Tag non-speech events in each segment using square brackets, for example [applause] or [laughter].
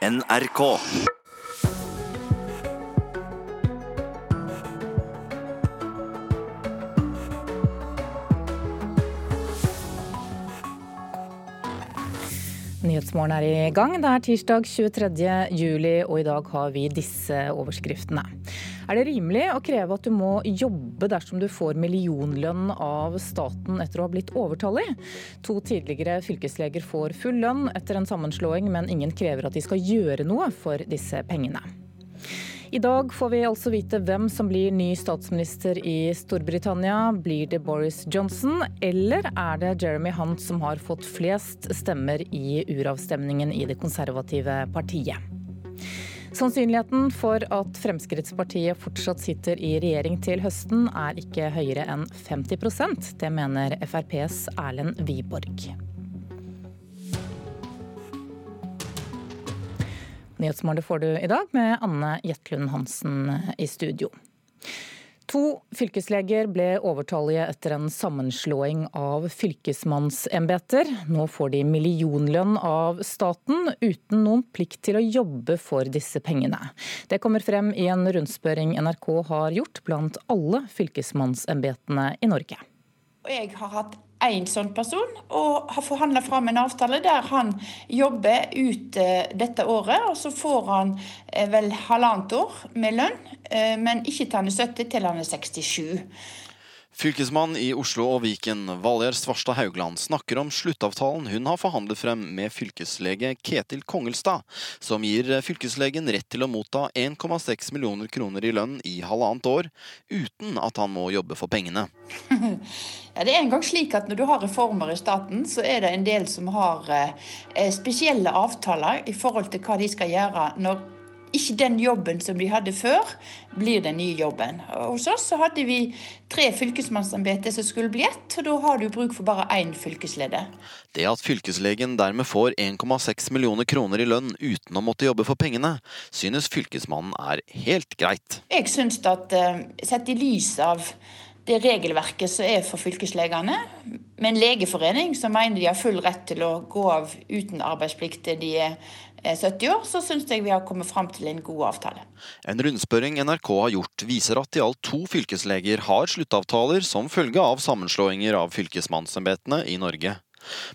NRK. Nyhetsmorgen er i gang. Det er tirsdag 23. juli, og i dag har vi disse overskriftene. Er det rimelig å kreve at du må jobbe dersom du får millionlønn av staten etter å ha blitt overtallig? To tidligere fylkesleger får full lønn etter en sammenslåing, men ingen krever at de skal gjøre noe for disse pengene. I dag får vi altså vite hvem som blir ny statsminister i Storbritannia. Blir det Boris Johnson, eller er det Jeremy Hunt som har fått flest stemmer i uravstemningen i det konservative partiet? Sannsynligheten for at Fremskrittspartiet fortsatt sitter i regjering til høsten, er ikke høyere enn 50% Det mener FrPs Erlend Wiborg. Nyhetsmålet får du i dag med Anne Jetlund Hansen i studio. To fylkesleger ble overtallige etter en sammenslåing av fylkesmannsembeter. Nå får de millionlønn av staten, uten noen plikt til å jobbe for disse pengene. Det kommer frem i en rundspørring NRK har gjort blant alle fylkesmannsembetene i Norge. Jeg har hatt én sånn person, og har forhandla fram en avtale der han jobber ut eh, dette året. Og så får han eh, vel halvannet år med lønn, eh, men ikke til han er 70, til han er 67. Fylkesmann i Oslo og Viken, Valgjerd Svarstad Haugland, snakker om sluttavtalen hun har forhandlet frem med fylkeslege Ketil Kongelstad, som gir fylkeslegen rett til å motta 1,6 millioner kroner i lønn i halvannet år, uten at han må jobbe for pengene. [laughs] Ja, det er en gang slik at Når du har reformer i staten, så er det en del som har eh, spesielle avtaler i forhold til hva de skal gjøre når ikke den jobben som de hadde før, blir den nye jobben. Hos oss så hadde vi tre fylkesmannsembeter som skulle bli ett, og da har du bruk for bare én fylkesleder. Det at fylkeslegen dermed får 1,6 millioner kroner i lønn uten å måtte jobbe for pengene, synes fylkesmannen er helt greit. Jeg synes at eh, sett i lys av det regelverket som er for fylkeslegene, med en legeforening som mener de har full rett til å gå av uten arbeidsplikt til de er 70 år, så syns jeg vi har kommet fram til en god avtale. En rundspørring NRK har gjort, viser at i alt to fylkesleger har sluttavtaler som følge av sammenslåinger av fylkesmannsembetene i Norge.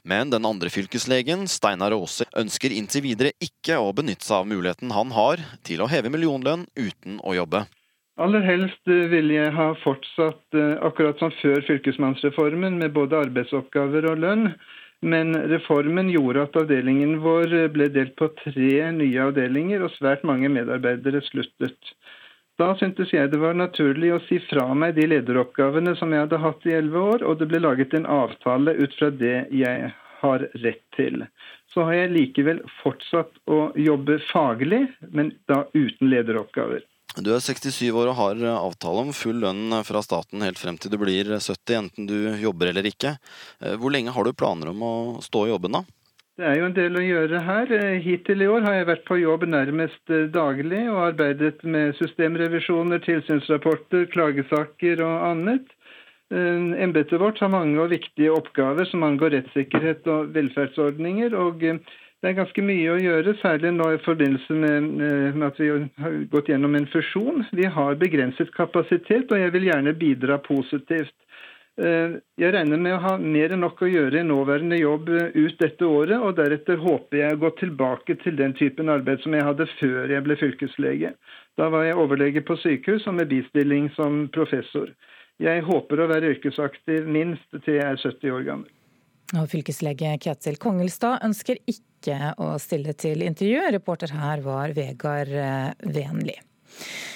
Men den andre fylkeslegen, Steinar Aase, ønsker inntil videre ikke å benytte seg av muligheten han har til å heve millionlønn uten å jobbe. Aller helst vil jeg ha fortsatt eh, akkurat som før fylkesmannsreformen, med både arbeidsoppgaver og lønn. Men reformen gjorde at avdelingen vår ble delt på tre nye avdelinger, og svært mange medarbeidere sluttet. Da syntes jeg det var naturlig å si fra meg de lederoppgavene som jeg hadde hatt i elleve år, og det ble laget en avtale ut fra det jeg har rett til. Så har jeg likevel fortsatt å jobbe faglig, men da uten lederoppgaver. Du er 67 år og har avtale om full lønn fra staten helt frem til du blir 70, enten du jobber eller ikke. Eh, hvor lenge har du planer om å stå i jobben da? Det er jo en del å gjøre her. Eh, hittil i år har jeg vært på jobb nærmest eh, daglig og arbeidet med systemrevisjoner, tilsynsrapporter, klagesaker og annet. Embetet vårt har mange og viktige oppgaver som angår rettssikkerhet og velferdsordninger. og det er ganske mye å gjøre, særlig nå i forbindelse med, med, at vi har gått gjennom en fusjon. Vi har begrenset kapasitet, og jeg vil gjerne bidra positivt. Eh, jeg regner med å ha mer enn nok å gjøre i nåværende jobb ut dette året, og deretter håper jeg å gå tilbake til den typen arbeid som jeg hadde før jeg ble fylkeslege. Da var jeg overlege på sykehus og med bistilling som professor. Jeg håper å være yrkesaktiv minst til jeg er 70 år gammel. Og fylkeslege Ketil Kongelstad ønsker ikke å stille til intervju. Reporter her var Vegard eh, Venli.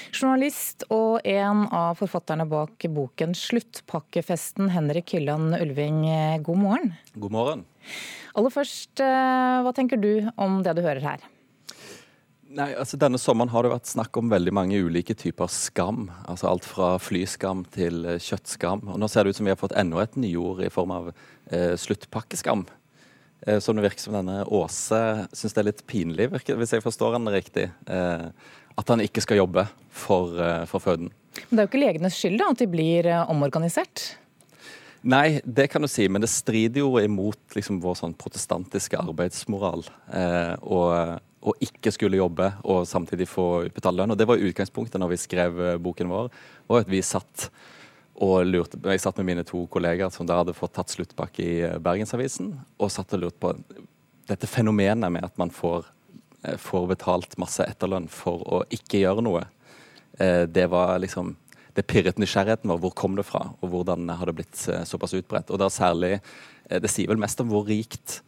Journalist og en av forfatterne bak boken 'Sluttpakkefesten', Henrik Hylland Ulving, eh, god morgen. God morgen. Aller først, eh, hva tenker du om det du hører her? Nei, altså Denne sommeren har det vært snakk om veldig mange ulike typer skam. altså Alt fra flyskam til kjøttskam. Og Nå ser det ut som vi har fått enda et nyord i form av eh, sluttpakkeskam. Eh, som det virker som denne Åse syns det er litt pinlig, virker, hvis jeg forstår henne riktig. Eh, at han ikke skal jobbe for, eh, for føden. Men det er jo ikke legenes skyld da, at de blir omorganisert? Nei, det kan du si, men det strider jo imot liksom, vår sånn protestantiske arbeidsmoral. Eh, og og ikke skulle jobbe og samtidig få utbetalt lønn. Og Det var utgangspunktet når vi skrev boken vår. og at vi satt og lurte, Jeg satt med mine to kollegaer som da hadde fått tatt sluttpakke i eh, Bergensavisen, og satt og lurte på dette fenomenet med at man får, eh, får betalt masse etterlønn for å ikke gjøre noe. Det var liksom det pirret nysgjerrigheten vår. Hvor kom det fra, og hvordan har det blitt såpass utbredt? Og da særlig, Det sier vel mest om hvor rikt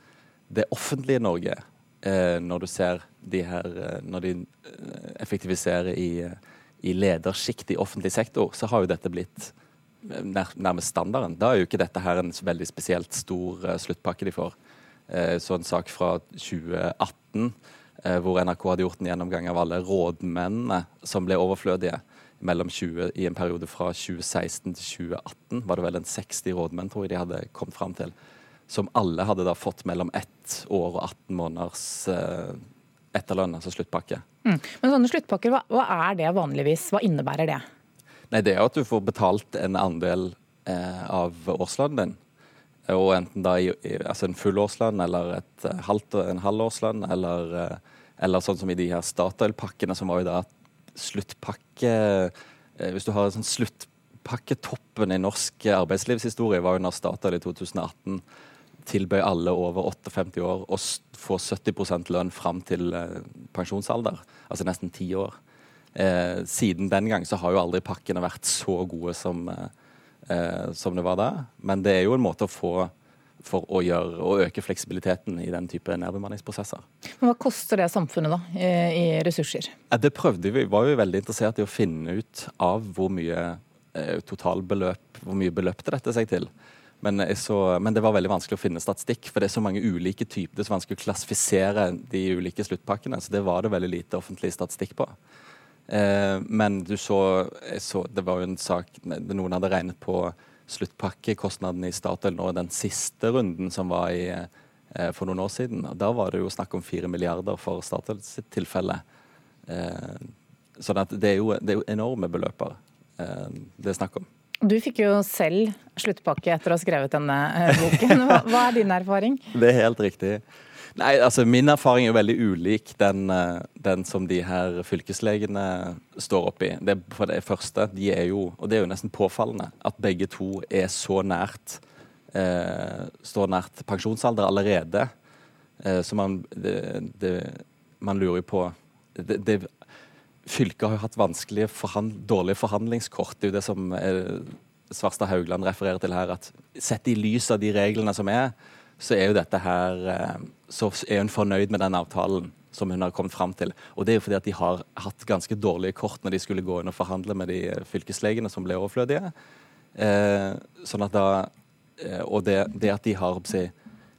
det offentlige Norge er Eh, når du ser de her eh, Når de eh, effektiviserer i, i ledersjikt i offentlig sektor, så har jo dette blitt nærmest standarden. Da er jo ikke dette her en veldig spesielt stor sluttpakke de får. Så en sak fra 2018 hvor NRK hadde gjort en gjennomgang av alle rådmennene som ble overflødige 20, i en periode fra 2016 til 2018. Var det vel en 60 rådmenn tror jeg de hadde kommet fram til som alle hadde da fått mellom ett år og 18 måneders eh, etterlønn, altså sluttpakke. Mm. Men sånne sluttpakker, hva, hva, er det vanligvis? Hva innebærer det? Nei, Det er jo at du får betalt en andel eh, av årslønnen din. Og enten da i, i, altså en full årslønn eller et, eh, halvt, en halv årslønn, eller, eh, eller, sånn som i de her Statoil-pakkene, som var jo da sluttpakke eh, Hvis du har en sånn sluttpakketoppen i norsk arbeidslivshistorie, var jo når Statoil i 2018 tilbød alle over 58 år å få 70% lønn fram til pensjonsalder, altså nesten ti år. Eh, siden den gang så har jo aldri pakkene vært så gode som, eh, eh, som det var da. Men det er jo en måte å få for å, gjøre, å øke fleksibiliteten i den type nedbemanningsprosesser. Men Hva koster det samfunnet da, i, i ressurser? Det prøvde vi. var jo veldig interessert i å finne ut av hvor mye eh, totalbeløp, hvor mye beløpte dette seg til. Men, så, men, det var veldig vanskelig å finne statistikk, for det er så mange ulike typer. Det er så vanskelig å klassifisere de ulike sluttpakkene, så det var det veldig lite offentlig statistikk på. Eh, men du så, så, Det var jo en sak Noen hadde regnet på sluttpakkekostnaden i Statoil nå den siste runden som var i, eh, for noen år siden. Da var det jo snakk om fire milliarder for Statoil sitt tilfelle. Eh, så det er, jo, det er jo enorme beløper eh, det er snakk om. Du fikk jo selv sluttpakke etter å ha skrevet denne boken. Hva, hva er din erfaring? [laughs] Det er helt riktig. Nei, altså Min erfaring er jo veldig ulik den, eh, den som de her fylkeslegene står oppi. Det, for det første, de er jo, og det er jo nesten påfallende, at begge to er så nært eh, står nært pensjonsalder allerede. Eh, så man, det, det, man lurer jo på det, fylket har jo hatt vanskelige forhand, dårlige forhandlingskort. Det er jo det som eh, Svarstad Haugland refererer til her. at Sett i lys av de reglene som er, så er jo dette her eh, Så er hun fornøyd med den avtalen som hun har kommet fram til. Og det er jo fordi at de har hatt ganske dårlige kort når de skulle gå inn og forhandle med de fylkeslegene som ble overflødige. Eh, sånn at da, eh, og det, det, at de har si,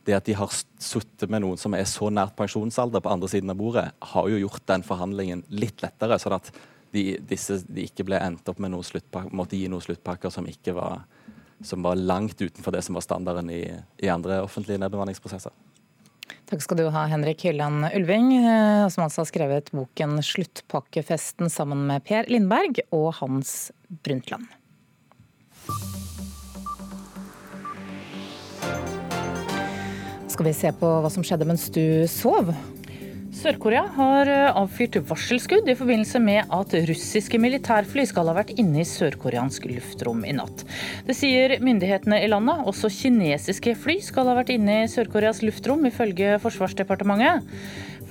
det at de har sittet med noen som er så nært pensjonsalder på andre siden av bordet, har jo gjort den forhandlingen litt lettere. sånn at de, disse, de ikke ble endt opp med noen måtte gi noen sluttpakker som ikke var, som var langt utenfor det som var standarden i, i andre offentlige nedbemanningsprosesser. Takk skal du ha, Henrik Hylland Ulving, eh, som altså har skrevet boken 'Sluttpakkefesten' sammen med Per Lindberg og Hans Brundtland. Skal vi se på hva som skjedde mens du sov? Sør-Korea har eh, avfyrt varselskudd i forbindelse med at russiske militærfly skal ha vært inne i sørkoreansk luftrom i natt. Det sier myndighetene i landet. Også kinesiske fly skal ha vært inne i Sør-Koreas luftrom, ifølge Forsvarsdepartementet.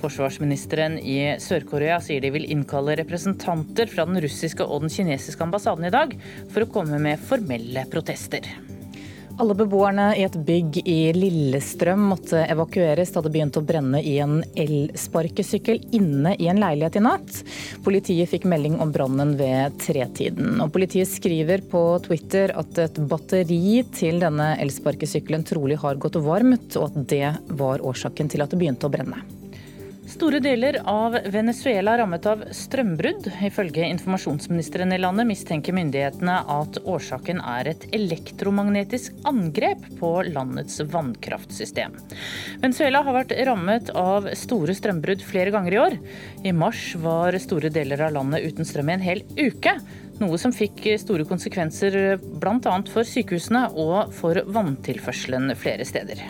Forsvarsministeren i Sør-Korea sier de vil innkalle representanter fra den russiske og den kinesiske ambassaden i dag for å komme med formelle protester. Alle beboerne i et bygg i Lillestrøm måtte evakueres da det begynte å brenne i en elsparkesykkel inne i en leilighet i natt. Politiet fikk melding om brannen ved tretiden. Og politiet skriver på Twitter at et batteri til denne elsparkesykkelen trolig har gått varmt, og at det var årsaken til at det begynte å brenne. Store deler av Venezuela er rammet av strømbrudd. Ifølge informasjonsministeren i landet mistenker myndighetene at årsaken er et elektromagnetisk angrep på landets vannkraftsystem. Venezuela har vært rammet av store strømbrudd flere ganger i år. I mars var store deler av landet uten strøm i en hel uke. Noe som fikk store konsekvenser bl.a. for sykehusene og for vanntilførselen flere steder.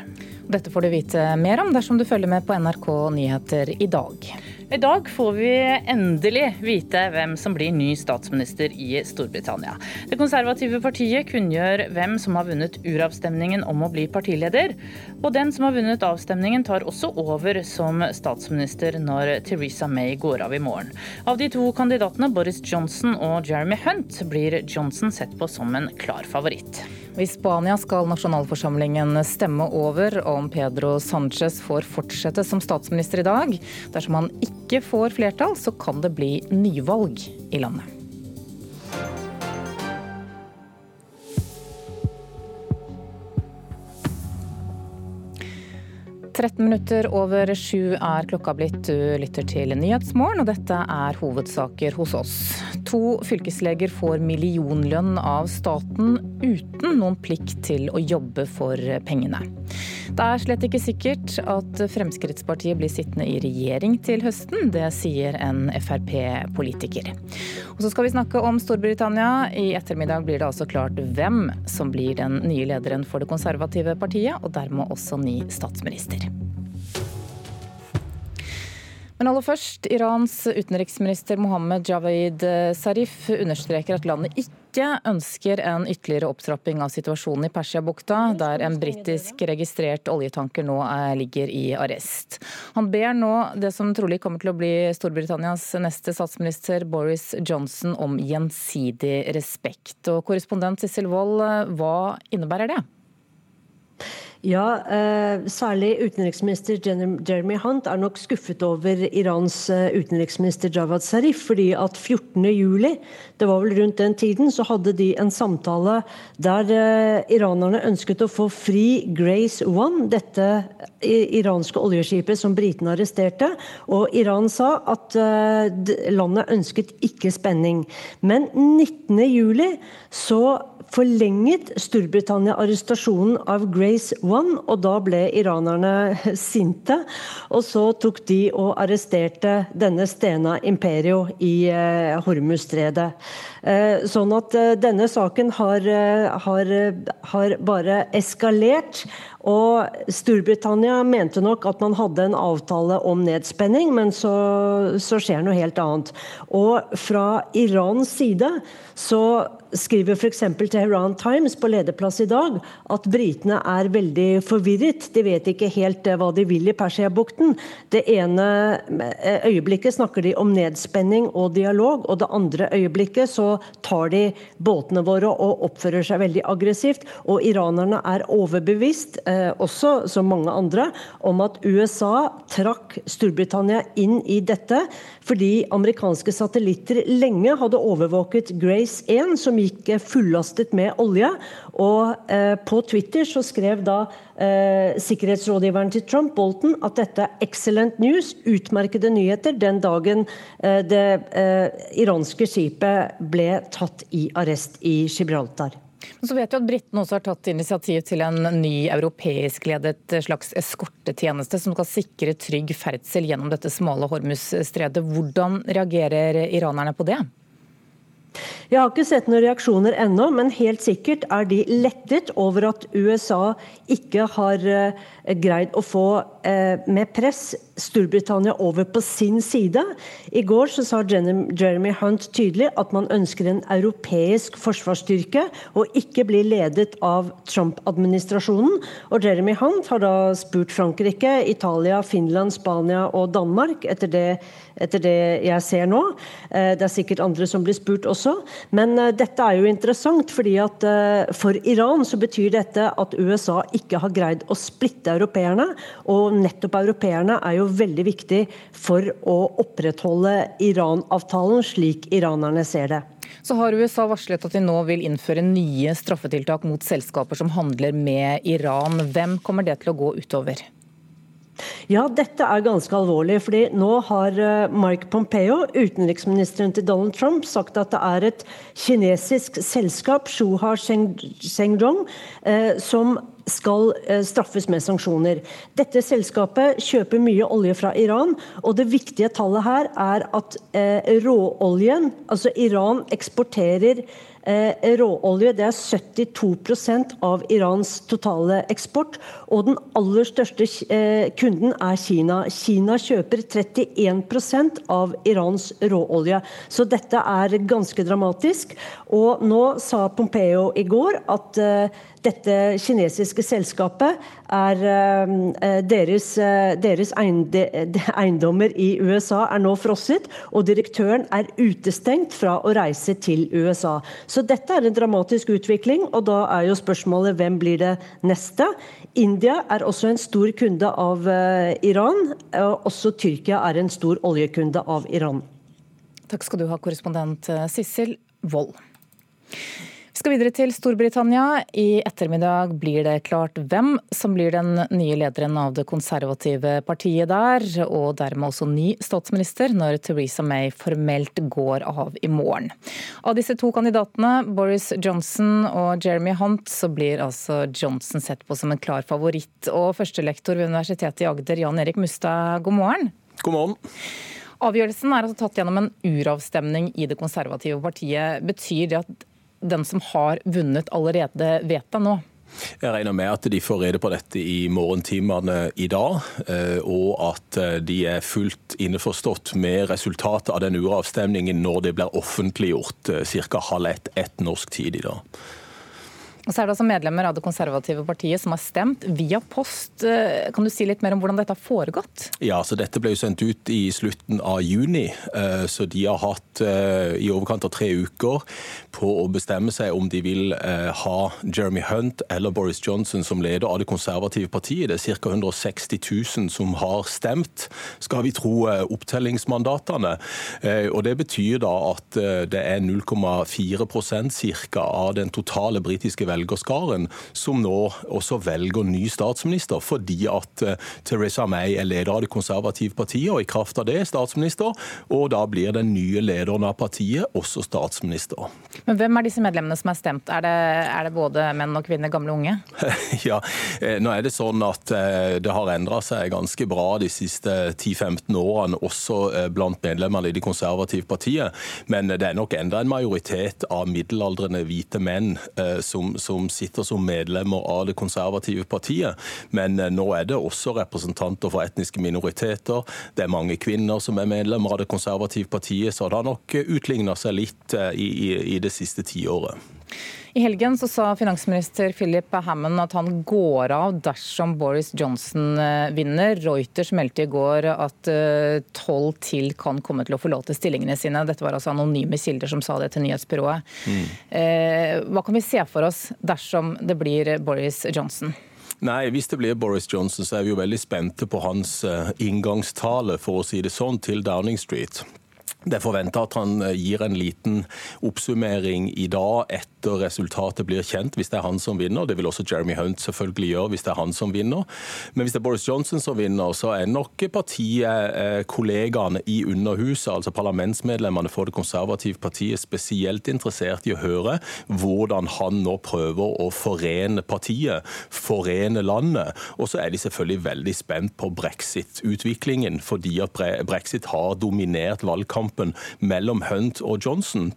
Dette får du vite mer om dersom du følger med på NRK Nyheter i dag. I dag får vi endelig vite hvem som blir ny statsminister i Storbritannia. Det konservative partiet kunngjør hvem som har vunnet uravstemningen om å bli partileder. Og den som har vunnet avstemningen tar også over som statsminister når Theresa May går av i morgen. Av de to kandidatene, Boris Johnson og Jeremy Hunt, blir Johnson sett på som en klar favoritt. I Spania skal nasjonalforsamlingen stemme over om Pedro Sánchez får fortsette som statsminister i dag. Dersom han ikke får flertall, så kan det bli nyvalg i landet. 13 minutter over sju er klokka blitt. Du lytter til Nyhetsmorgen, og dette er hovedsaker hos oss. To fylkesleger får millionlønn av staten uten noen plikt til å jobbe for pengene. Det er slett ikke sikkert at Fremskrittspartiet blir sittende i regjering til høsten. Det sier en Frp-politiker. Og så skal vi snakke om Storbritannia. I ettermiddag blir det altså klart hvem som blir den nye lederen for det konservative partiet, og dermed også ny statsminister. Men aller først, Irans utenriksminister Mohammed Javaid Zarif understreker at landet ikke ønsker en ytterligere opptrapping av situasjonen i Persiabukta, der en britisk registrert oljetanker nå ligger i arrest. Han ber nå det som trolig kommer til å bli Storbritannias neste statsminister, Boris Johnson, om gjensidig respekt. Og korrespondent Sissel Wold, hva innebærer det? Ja, eh, særlig utenriksminister Jeremy Hunt er nok skuffet over Irans eh, utenriksminister Javad Zarif. fordi at 14. juli, det var vel rundt den tiden, så hadde de en samtale der eh, iranerne ønsket å få fri Grace One, dette iranske oljeskipet som britene arresterte. Og Iran sa at landet ønsket ikke spenning. Men 19. juli så forlenget Storbritannia arrestasjonen av Grace One, og da ble iranerne [laughs] sinte. Og så tok de og arresterte denne Stena Imperio i eh, Hormuzstredet. Eh, sånn at eh, denne saken har, har, har bare eskalert. Og Storbritannia mente nok at man hadde en avtale om nedspenning, men så, så skjer noe helt annet. Og fra Irans side så skriver f.eks. Tehran Times på lederplass i dag at britene er veldig forvirret. De vet ikke helt eh, hva de vil i Persiabukten. Det ene eh, øyeblikket snakker de om nedspenning og dialog, og det andre øyeblikket så tar de båtene våre og oppfører seg veldig aggressivt. Og iranerne er overbevist, eh, også som mange andre, om at USA trakk Storbritannia inn i dette fordi amerikanske satellitter lenge hadde overvåket Grace 1, som gikk fullastet med olje. Og eh, på Twitter så skrev da eh, sikkerhetsrådgiveren til Trump, Bolton, at dette er excellent news, utmerkede nyheter, den dagen eh, det eh, iranske skipet ble tatt i arrest i Gibraltar. Så vet vi at Britene også har tatt initiativ til en ny europeisk ledet slags eskortetjeneste som skal sikre trygg ferdsel gjennom dette smale Hormuz-stredet. Hvordan reagerer iranerne på det? Jeg har ikke sett noen reaksjoner ennå, men helt sikkert er de lettet over at USA ikke har uh, greid å få uh, med press Storbritannia over på sin side. I går så sa Jeremy Hunt tydelig at man ønsker en europeisk forsvarsstyrke, og ikke bli ledet av Trump-administrasjonen. Og Jeremy Hunt har da spurt Frankrike, Italia, Finland, Spania og Danmark etter det etter det jeg ser nå. Eh, det er sikkert andre som blir spurt også. Men eh, dette er jo interessant, fordi at eh, for Iran så betyr dette at USA ikke har greid å splitte europeerne. Og nettopp europeerne er jo veldig viktig for å opprettholde Iran-avtalen slik iranerne ser det. Så har USA varslet at de nå vil innføre nye straffetiltak mot selskaper som handler med Iran. Hvem kommer det til å gå utover? Ja, dette er ganske alvorlig. fordi nå har eh, Mike Pompeo, utenriksministeren til Donald Trump, sagt at det er et kinesisk selskap, Shuha Shengdong, eh, som skal straffes med sanksjoner. Dette selskapet kjøper mye olje fra Iran, og det viktige tallet her er at råoljen Altså Iran eksporterer Eh, råolje det er 72% av Irans totale eksport. Og den aller største eh, kunden er Kina. Kina kjøper 31% av Irans råolje. Så dette er ganske dramatisk. Og nå sa Pompeo i går at eh, dette kinesiske selskapet er eh, deres, eh, deres, eiendommer i USA er nå frosset, og direktøren er utestengt fra å reise til USA. Så dette er en dramatisk utvikling, og da er jo spørsmålet hvem blir det neste? India er også en stor kunde av eh, Iran. og Også Tyrkia er en stor oljekunde av Iran. Takk skal du ha, korrespondent Sissel Wold. Skal videre til Storbritannia. I ettermiddag blir det klart hvem som blir den nye lederen av det konservative partiet der, og dermed også ny statsminister når Theresa May formelt går av i morgen. Av disse to kandidatene, Boris Johnson og Jeremy Hunt, så blir altså Johnson sett på som en klar favoritt. Og førstelektor ved Universitetet i Agder, Jan Erik Mustad, god morgen. God morgen. Avgjørelsen er altså tatt gjennom en uravstemning i det konservative partiet. Betyr det at den som har vunnet allerede vet det nå? Jeg regner med at de får rede på dette i morgentimene i dag, eh, og at eh, de er fullt innforstått med resultatet av den uravstemningen når det blir offentliggjort eh, ca. halv ett norsk tid i dag. Og så er det altså medlemmer av det konservative partiet som har stemt via post. Eh, kan du si litt mer om hvordan dette har foregått? Ja, så Dette ble jo sendt ut i slutten av juni, eh, så de har hatt eh, i overkant av tre uker på å bestemme seg om de vil ha Jeremy Hunt eller Boris Johnson som leder av det konservative partiet. Det er ca. 160 000 som har stemt, skal vi tro opptellingsmandatene. Og Det betyr da at det er 0,4% ca. av den totale britiske velgerskaren som nå også velger ny statsminister, fordi at Teresa Theresa May er leder av det konservative partiet, og i kraft av det er statsminister. Og da blir den nye lederen av partiet også statsminister. Men hvem er disse medlemmene som er stemt? Er det, er det både menn og kvinner, gamle og unge? [laughs] ja, eh, nå er det sånn at eh, det har endra seg ganske bra de siste 10-15 årene, også blant medlemmene i det konservative partiet. Men det er nok enda en majoritet av middelaldrende hvite menn som, som sitter som medlemmer av det konservative partiet. Men eh, nå er det også representanter for etniske minoriteter. Det er mange kvinner som er medlemmer av det konservative partiet, så det har nok utligna seg litt eh, i, i, i det siste tiåret. I helgen så sa finansminister Philip Hammond at han går av dersom Boris Johnson eh, vinner. Reuters meldte i går at tolv til kan komme til å forlate stillingene sine. Dette var altså anonyme kilder som sa det til nyhetsbyrået. Mm. Hva kan vi se for oss dersom det blir Boris Johnson? Nei, Hvis det blir Boris Johnson, så er vi jo veldig spente på hans inngangstale for å si det sånn, til Downing Street. Det er forventa at han eh, gir en liten oppsummering i dag etter resultatet blir kjent, hvis det er han som vinner. Det vil også Jeremy Hunt selvfølgelig gjøre hvis det er han som vinner. Men hvis det er Boris Johnson som vinner, så er nok partiet, eh, kollegaene i Underhuset, altså parlamentsmedlemmene for det konservative partiet, spesielt interessert i å høre hvordan han nå prøver å forene partiet, forene landet. Og så er de selvfølgelig veldig spent på brexit-utviklingen, fordi at brexit har dominert valgkampen mellom Hunt og Johnson.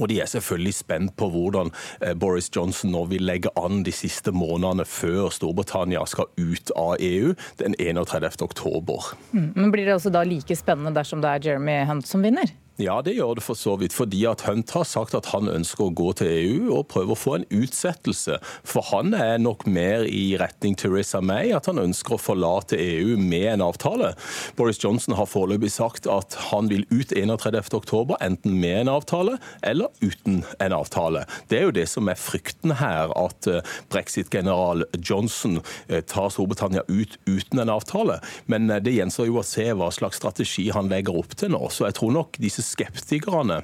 Og De er selvfølgelig spent på hvordan eh, Boris Johnson nå vil legge an de siste månedene før Storbritannia skal ut av EU den 31. oktober. Mm, men Blir det også da like spennende dersom det er Jeremy Hunt som vinner? Ja, det gjør det for så vidt. Fordi at Hunt har sagt at han ønsker å gå til EU og prøve å få en utsettelse. For han er nok mer i retning Theresa May, at han ønsker å forlate EU med en avtale. Boris Johnson har foreløpig sagt at han vil ut 31.10, enten med en avtale eller uten en avtale. Det er jo det som er frykten her, at eh, brexit-general Johnson eh, tar Storbritannia ut uten en avtale. Men eh, det gjenstår jo å se hva slags strategi han legger opp til nå. Så jeg tror nok disse skeptikerne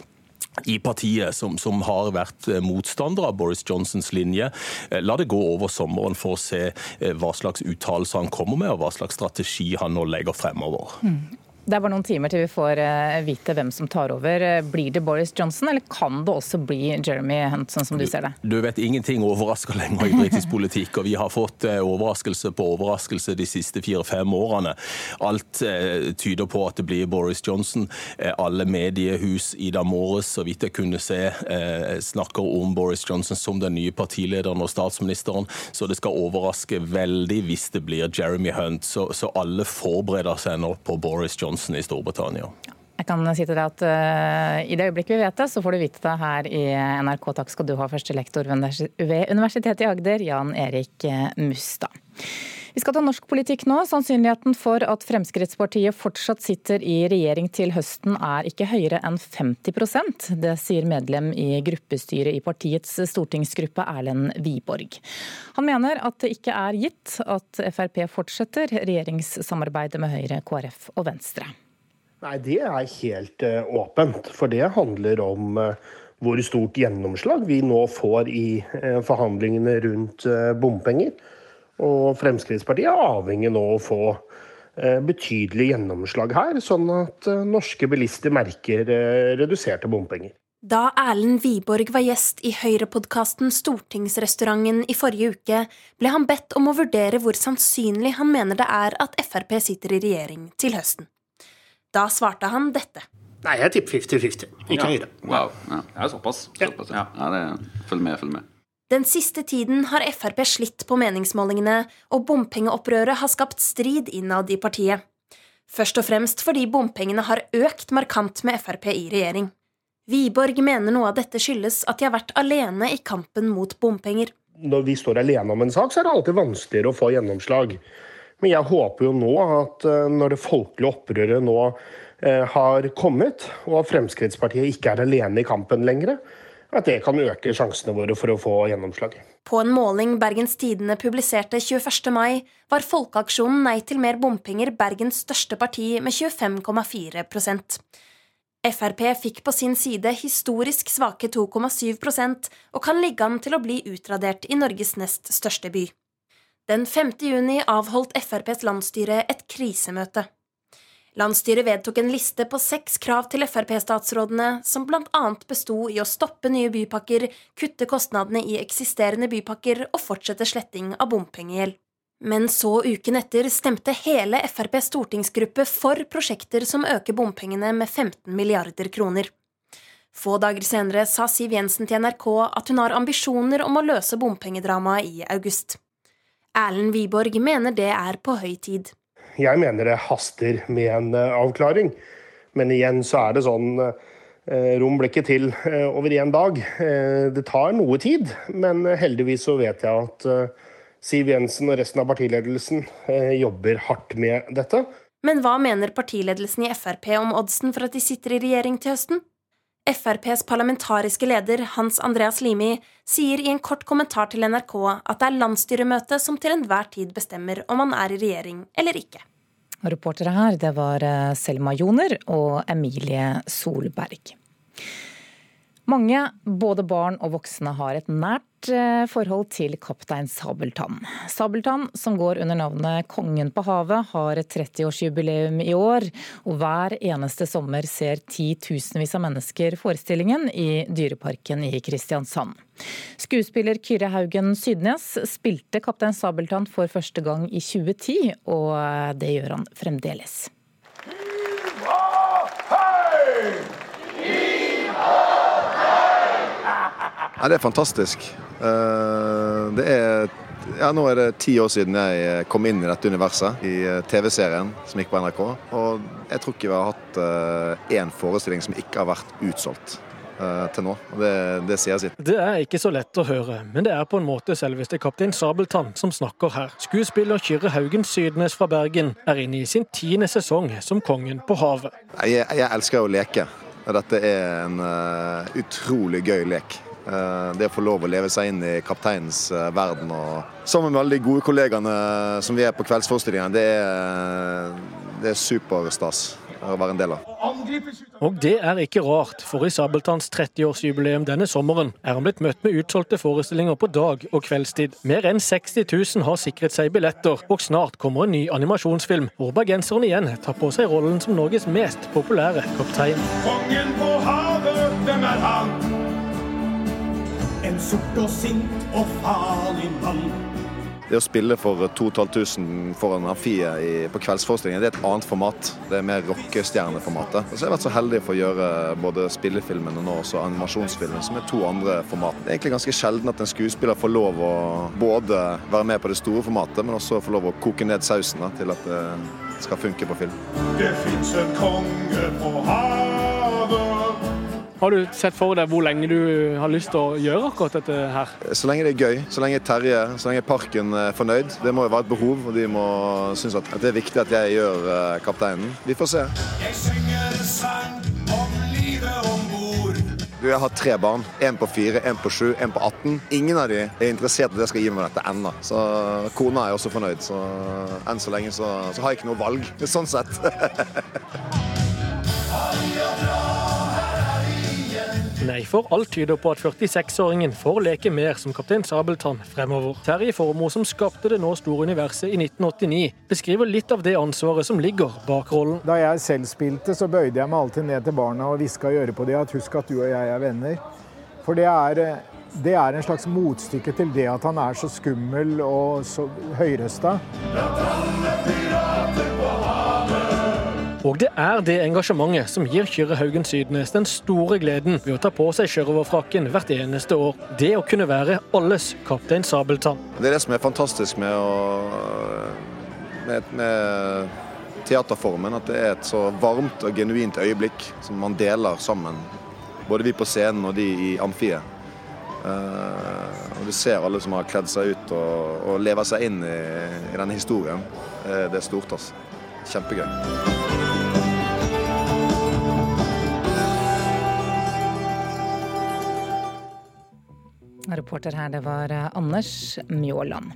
i partiet som, som, har vært eh, motstandere av Boris Johnsons linje. Eh, la det gå over sommeren for å se eh, hva slags uttalelser han kommer med, og hva slags strategi han nå legger fremover. Mm. Det er bare noen timer til vi får eh, vite hvem som tar over. Blir det Boris Johnson, eller kan det også bli Jeremy Hunt, sånn som du ser det? Du, du vet ingenting overrasker lenger i britisk politikk, og vi har fått eh, overraskelse på overraskelse de siste fire-fem årene. Alt eh, tyder på at det blir Boris Johnson. Eh, alle mediehus, Ida Morris, så vidt jeg kunne se, eh, snakker om Boris Johnson som den nye partilederen og statsministeren, så det skal overraske veldig hvis det blir Jeremy Hunt. Så, så alle forbereder seg nå på Boris Johnson. Johnson i Storbritannia. Jeg kan si til deg at uh, I det øyeblikket vi vet det, så får du vite det her i NRK. Takk skal du ha, førstelektor ved Universitetet i Agder, Jan Erik Mustad. Vi skal ta norsk politikk nå. Sannsynligheten for at Fremskrittspartiet fortsatt sitter i regjering til høsten er ikke høyere enn 50% Det sier medlem i gruppestyret i partiets stortingsgruppe Erlend Wiborg. Han mener at det ikke er gitt at Frp fortsetter regjeringssamarbeidet med Høyre, KrF og Venstre. Nei, det er helt uh, åpent. For det handler om uh, hvor stort gjennomslag vi nå får i uh, forhandlingene rundt bompenger. Og Fremskrittspartiet er avhengig nå å få eh, betydelig gjennomslag her, sånn at eh, norske bilister merker eh, reduserte bompenger. Da Erlend Wiborg var gjest i Høyre-podkasten Stortingsrestauranten i forrige uke, ble han bedt om å vurdere hvor sannsynlig han mener det er at Frp sitter i regjering til høsten. Da svarte han dette. Nei, jeg tipper 50-50. Ikke ja. Høyre. Wow. Ja, er såpass. såpass ja. ja. det, følg med, følg med. Den siste tiden har Frp slitt på meningsmålingene, og bompengeopprøret har skapt strid innad i partiet. Først og fremst fordi bompengene har økt markant med Frp i regjering. Wiborg mener noe av dette skyldes at de har vært alene i kampen mot bompenger. Når vi står alene om en sak, så er det alltid vanskeligere å få gjennomslag. Men jeg håper jo nå at eh, når det folkelige opprøret nå eh, har kommet, og at Fremskrittspartiet ikke er alene i kampen lenger, at det kan øke sjansene våre for å få gjennomslag. På en måling Bergens Tidende publiserte 21. mai, var Folkeaksjonen Nei til mer bompenger Bergens største parti med 25,4% Frp fikk på sin side historisk svake 2,7% og kan ligge an til å bli utradert i Norges nest største by. Den 5. juni avholdt FrPs landsstyre et krisemøte. Landsstyret vedtok en liste på seks krav til Frp-statsrådene, som bl.a. besto i å stoppe nye bypakker, kutte kostnadene i eksisterende bypakker og fortsette sletting av bompengegjeld. Men så uken etter stemte hele FrPs stortingsgruppe for prosjekter som øker bompengene med 15 milliarder kroner. Få dager senere sa Siv Jensen til NRK at hun har ambisjoner om å løse bompengedramaet i august. Erlend Wiborg mener det er på høy tid. Jeg mener det haster med en eh, avklaring. Men igjen så er det sånn eh, Rom ble ikke til eh, over én dag. Det tar noe tid, men heldigvis så vet jeg at Siv Jensen og resten av partiledelsen jobber hardt med dette. Men hva mener partiledelsen i Frp om oddsen for at de sitter i regjering til høsten? FrPs parlamentariske leder Hans Andreas Limi sier i en kort kommentar til NRK at det er landsstyremøtet som til enhver tid bestemmer om man er i regjering eller ikke. Reportere her, det var eh, Selma Joner og Emilie Solberg. Mange, både barn og voksne, har et nært eh, forhold til kaptein Sabeltann. Sabeltann, som går under navnet Kongen på havet, har et 30-årsjubileum i år. Og hver eneste sommer ser titusenvis av mennesker forestillingen i Dyreparken i Kristiansand. Skuespiller Kyrre Haugen Sydnes spilte kaptein Sabeltann for første gang i 2010, og det gjør han fremdeles. Ja, det er fantastisk. Eh, det er ja, Nå er det ti år siden jeg kom inn i dette universet, i eh, TV-serien som gikk på NRK. Og jeg tror ikke vi har hatt én eh, forestilling som ikke har vært utsolgt til nå. det, det sier sitt. Det er ikke så lett å høre, men det er på en måte selveste kaptein Sabeltann som snakker her. Skuespiller Kyrre Haugen Sydnes fra Bergen er inne i sin tiende sesong som kongen på havet. Jeg, jeg elsker å leke. Dette er en uh, utrolig gøy lek. Eh, det å få lov å leve seg inn i kapteinens eh, verden og sammen med alle de gode kollegaene som vi er på kveldsforestillingene, det er, det er superstas. være en del av. Og det er ikke rart, for i Sabeltanns 30-årsjubileum denne sommeren er han blitt møtt med utsolgte forestillinger på dag- og kveldstid. Mer enn 60 000 har sikret seg billetter, og snart kommer en ny animasjonsfilm hvor bergenseren igjen tar på seg rollen som Norges mest populære kaptein. Kongen på havet, hvem er han? En sort og sint og farlig mann. Det å spille for 2500 foran amfiet på kveldsforestillingen, det er et annet format. Det er mer rockestjerneformatet. Så jeg har vært så heldig for å gjøre både spillefilmen og også animasjonsfilmen, som er to andre format. Det er egentlig ganske sjelden at en skuespiller får lov å både være med på det store formatet, men også få lov å koke ned sausen da, til at det skal funke på film. Det fins en konge på havet. Har du sett for deg hvor lenge du har lyst til å gjøre akkurat dette her? Så lenge det er gøy, så lenge Terje, så lenge Parken er fornøyd. Det må jo være et behov, og de må synes at det er viktig at jeg gjør eh, kapteinen. Vi får se. Jeg synger en sang om livet om bord. Du, Jeg har tre barn. Én på fire, én på sju, én på 18. Ingen av de er interessert i at jeg skal gi meg dette ennå. Så kona er også fornøyd. Så enn så lenge så, så har jeg ikke noe valg. Sånn sett. [laughs] Nei, for alt tyder på at 46-åringen får leke mer som kaptein Sabeltann fremover. Terje Formoe, som skapte det nå store universet i 1989, beskriver litt av det ansvaret som ligger bak rollen. Da jeg selv spilte, så bøyde jeg meg alltid ned til barna og hviska i øret på dem at husk at du og jeg er venner. For det er, det er en slags motstykke til det at han er så skummel og så høyrøsta. Og det er det engasjementet som gir Kyrre Haugen Sydnes den store gleden ved å ta på seg sjørøverfrakken hvert eneste år. Det å kunne være alles kaptein Sabeltann. Det er det som er fantastisk med, å, med, med teaterformen. At det er et så varmt og genuint øyeblikk som man deler sammen. Både vi på scenen og de i amfiet. Uh, og Du ser alle som har kledd seg ut og, og lever seg inn i, i denne historien. Uh, det er stort. altså. Kjempegøy. Reporter her, det var eh, Anders Mjåland.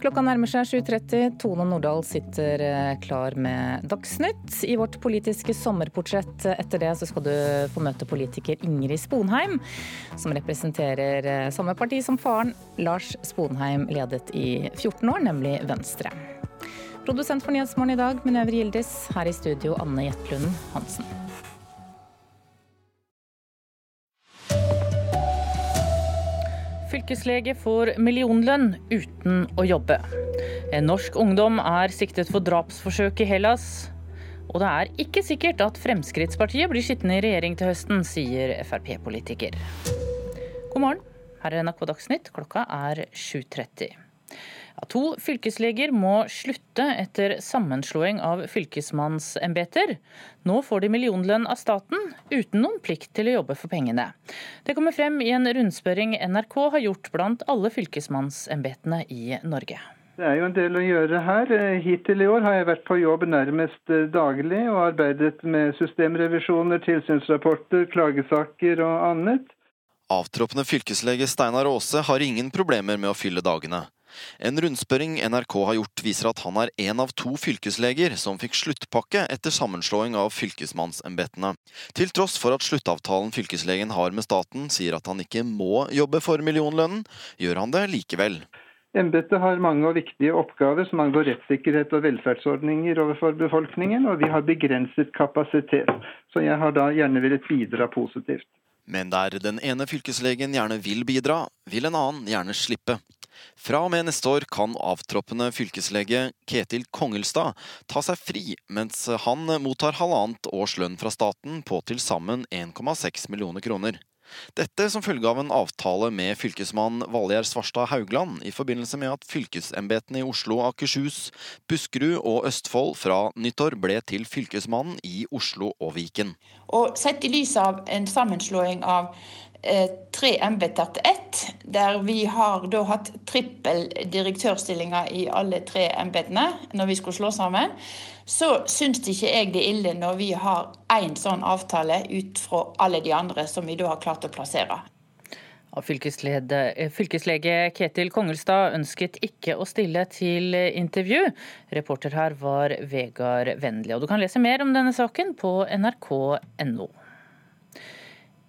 Klokka nærmer seg 7.30. Tone Nordahl sitter eh, klar med Dagsnytt. I vårt politiske sommerportrett etter det så skal du få møte politiker Ingrid Sponheim, som representerer eh, samme parti som faren Lars Sponheim ledet i 14 år, nemlig Venstre. Produsent for Nyhetsmorgen i dag, Minerve Gildis. Her i studio, Anne Jetlund Hansen. Fylkeslege får millionlønn uten å jobbe. En norsk ungdom er siktet for drapsforsøk i Hellas. Og det er ikke sikkert at Fremskrittspartiet blir sittende i regjering til høsten, sier Frp-politiker. God morgen, her er NRK Dagsnytt. Klokka er 7.30. To fylkesleger må slutte etter sammenslåing av fylkesmannsembeter. Nå får de millionlønn av staten, uten noen plikt til å jobbe for pengene. Det kommer frem i en rundspørring NRK har gjort blant alle fylkesmannsembetene i Norge. Det er jo en del å gjøre her. Hittil i år har jeg vært på jobb nærmest daglig og arbeidet med systemrevisjoner, tilsynsrapporter, klagesaker og annet. Avtroppende fylkeslege Steinar Aase har ingen problemer med å fylle dagene. En rundspørring NRK har gjort viser at han er en av to fylkesleger som fikk sluttpakke etter sammenslåing av fylkesmannsembetene. Til tross for at sluttavtalen fylkeslegen har med staten sier at han ikke må jobbe for millionlønnen, gjør han det likevel. Embetet har mange og viktige oppgaver som angår rettssikkerhet og velferdsordninger overfor befolkningen, og vi har begrenset kapasitet. Så jeg har da gjerne villet bidra positivt. Men der den ene fylkeslegen gjerne vil bidra, vil en annen gjerne slippe. Fra og med neste år kan avtroppende fylkeslege Ketil Kongelstad ta seg fri, mens han mottar halvannet års lønn fra staten på til sammen 1,6 millioner kroner. Dette som følge av en avtale med fylkesmann Valgjerd Svarstad Haugland i forbindelse med at fylkesembetene i Oslo, Akershus, Buskerud og Østfold fra nyttår ble til Fylkesmannen i Oslo og Viken. Og Sett i lys av en sammenslåing av tre embeter til ett, der vi har da hatt trippel direktørstillinger i alle tre embetene når vi skulle slå sammen, så syns ikke jeg det er ille når vi har én sånn avtale ut fra alle de andre som vi da har klart å plassere. Fylkeslege Ketil Kongelstad ønsket ikke å stille til intervju. Reporter her var Vegard Vennli. Og du kan lese mer om denne saken på nrk.no.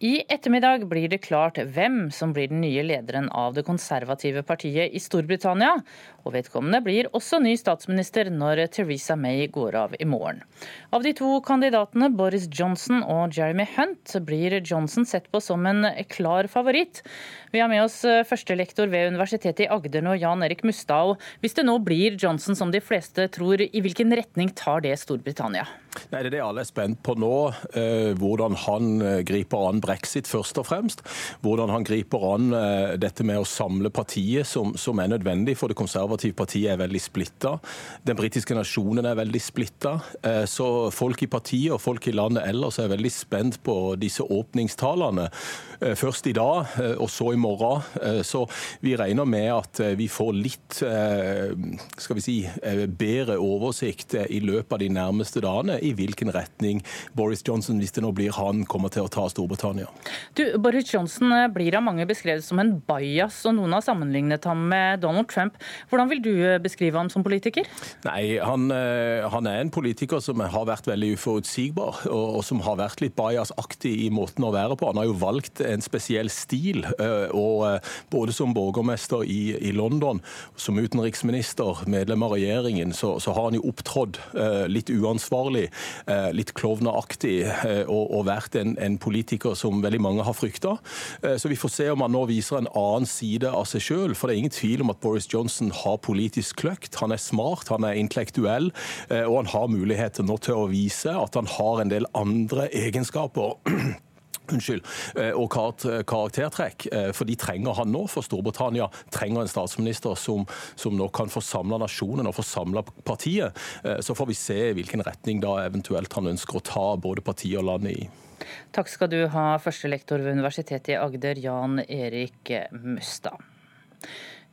I ettermiddag blir det klart hvem som blir den nye lederen av det konservative partiet i Storbritannia. Og vedkommende blir også ny statsminister når Theresa May går av i morgen. Av de to kandidatene, Boris Johnson og Jeremy Hunt, blir Johnson sett på som en klar favoritt. Vi har med oss førstelektor ved Universitetet i Agder nå, Jan Erik Mustad. Hvis det nå blir Johnson som de fleste tror, i hvilken retning tar det Storbritannia? Nei, Det er det alle er spent på nå. Eh, hvordan han eh, griper an brexit, først og fremst. Hvordan han griper an eh, dette med å samle partiet, som, som er nødvendig. For det konservative partiet er veldig splitta. Den britiske nasjonen er veldig splitta. Så folk i partiet og folk i landet ellers er veldig spent på disse åpningstalene. Eh, først i dag, eh, og så i morgen. Eh, så vi regner med at vi får litt skal vi si, bedre oversikt i løpet av de nærmeste dagene i hvilken retning Boris Johnson, hvis det nå blir han, kommer til å ta Storbritannia. Du, Boris Johnson blir av mange beskrevet som en bajas, og noen har sammenlignet ham med Donald Trump. Hvordan vil du beskrive ham som politiker? Nei, han, han er en politiker som har vært veldig uforutsigbar, og, og som har vært litt bajasaktig i måten å være på. Han har jo valgt en spesiell stil, og både som borgermester i, i London, som utenriksminister, medlem av regjeringen, så, så har han jo opptrådt litt uansvarlig Eh, litt klovneaktig eh, og, og vært en, en, politiker som veldig mange har frykta. Eh, så vi får se om han nå viser en annen side av seg sjøl. For det er ingen tvil om at Boris Johnson har politisk kløkt. Han er smart, han er intellektuell, og han har muligheter nå til å vise at han har en del andre egenskaper Unnskyld, eh, og karaktertrekk. Eh, for de trenger han nå. For Storbritannia trenger en statsminister som, som nå kan forsamle nasjonen og forsamle partiet. Eh, så får vi se i hvilken retning da eventuelt han ønsker å ta både partiet og landet i. Takk skal du ha, førstelektor ved Universitetet i Agder, Jan Erik Mustad.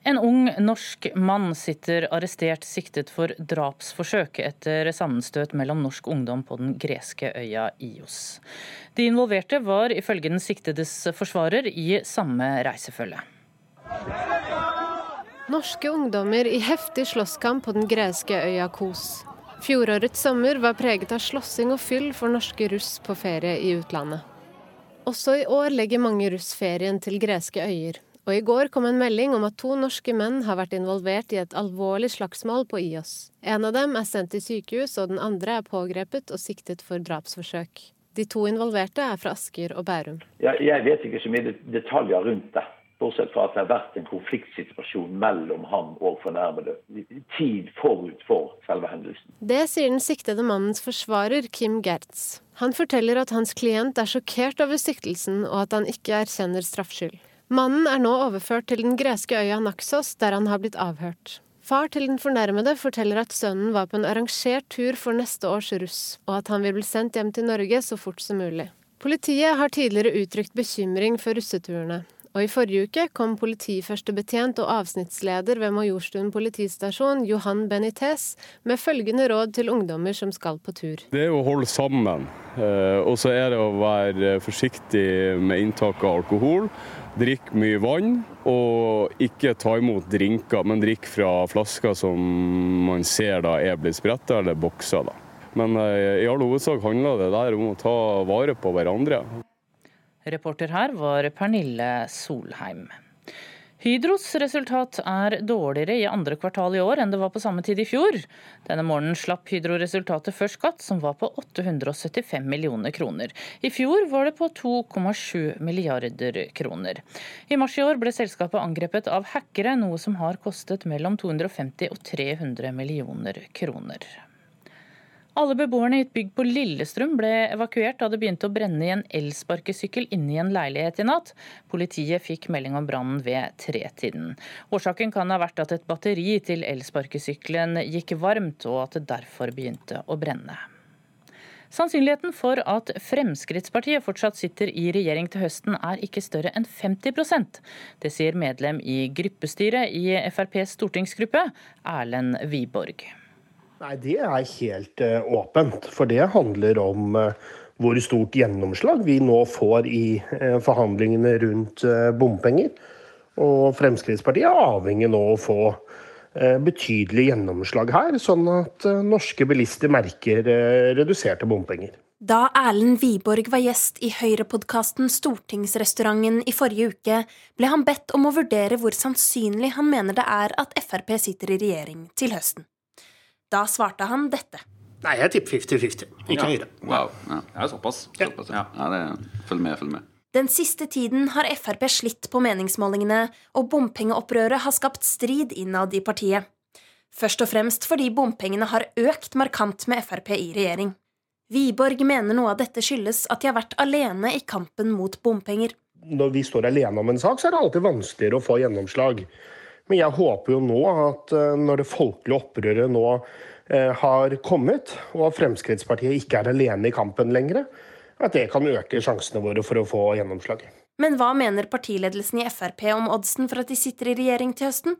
En ung norsk mann sitter arrestert siktet for drapsforsøk etter sammenstøt mellom norsk ungdom på den greske øya Ios. De involverte var ifølge den siktedes forsvarer i samme reisefølge. Norske ungdommer i heftig slåsskamp på den greske øya Kos. Fjorårets sommer var preget av slåssing og fyll for norske russ på ferie i utlandet. Også i år legger mange russ ferien til greske øyer. Og i går kom en melding om at to norske menn har vært involvert i et alvorlig slagsmål på IOS. En av dem er sendt til sykehus, og den andre er pågrepet og siktet for drapsforsøk. De to involverte er fra Asker og Bærum. Jeg, jeg vet ikke så mye detaljer rundt det. Bortsett fra at det har vært en konfliktsituasjon mellom ham og fornærmede. Tid forut for selve hendelsen. Det sier den siktede mannens forsvarer, Kim Gertz. Han forteller at hans klient er sjokkert over siktelsen, og at han ikke erkjenner straffskyld. Mannen er nå overført til den greske øya Naxos, der han har blitt avhørt. Far til den fornærmede forteller at sønnen var på en arrangert tur for neste års russ, og at han vil bli sendt hjem til Norge så fort som mulig. Politiet har tidligere uttrykt bekymring for russeturene, og i forrige uke kom politiførstebetjent og avsnittsleder ved Majorstuen politistasjon, Johan Benitez, med følgende råd til ungdommer som skal på tur. Det er å holde sammen, eh, og så er det å være forsiktig med inntak av alkohol. Drikk mye vann, og ikke ta imot drinker, men drikk fra flasker som man ser da er blitt spretta eller bokser. Da. Men eh, i all hovedsak handler det der om å ta vare på hverandre. Reporter her var Pernille Solheim. Hydros resultat er dårligere i andre kvartal i år enn det var på samme tid i fjor. Denne morgenen slapp Hydro resultatet før skatt, som var på 875 millioner kroner. I fjor var det på 2,7 milliarder kroner. I mars i år ble selskapet angrepet av hackere, noe som har kostet mellom 250 og 300 millioner kroner. Alle beboerne i et bygg på Lillestrøm ble evakuert da det begynte å brenne i en elsparkesykkel inne i en leilighet i natt. Politiet fikk melding om brannen ved tretiden. Årsaken kan ha vært at et batteri til elsparkesykkelen gikk varmt, og at det derfor begynte å brenne. Sannsynligheten for at Fremskrittspartiet fortsatt sitter i regjering til høsten er ikke større enn 50% Det sier medlem i gruppestyret i FrPs stortingsgruppe, Erlend Wiborg. Nei, Det er helt uh, åpent. For det handler om uh, hvor stort gjennomslag vi nå får i forhandlingene rundt bompenger. Og Fremskrittspartiet er avhengig nå å få betydelig gjennomslag her, sånn at norske bilister merker reduserte bompenger. Da Erlend Wiborg var gjest i Høyre-podkasten Stortingsrestauranten i forrige uke, ble han bedt om å vurdere hvor sannsynlig han mener det er at Frp sitter i regjering til høsten. Da svarte han dette. Nei, jeg tipper 50-50. Ikke ja. Høyre. Wow. Ja, ja såpass. såpass ja. ja det, følg med, følg med. Den siste tiden har Frp slitt på meningsmålingene, og bompengeopprøret har skapt strid innad i partiet. Først og fremst fordi bompengene har økt markant med Frp i regjering. Wiborg mener noe av dette skyldes at de har vært alene i kampen mot bompenger. Når vi står alene om en sak, så er det alltid vanskeligere å få gjennomslag. Men jeg håper jo nå at eh, når det folkelige opprøret nå eh, har kommet, og at Fremskrittspartiet ikke er alene i kampen lenger, at det kan øke sjansene våre for å få gjennomslag. Men hva mener partiledelsen i Frp om oddsen for at de sitter i regjering til høsten?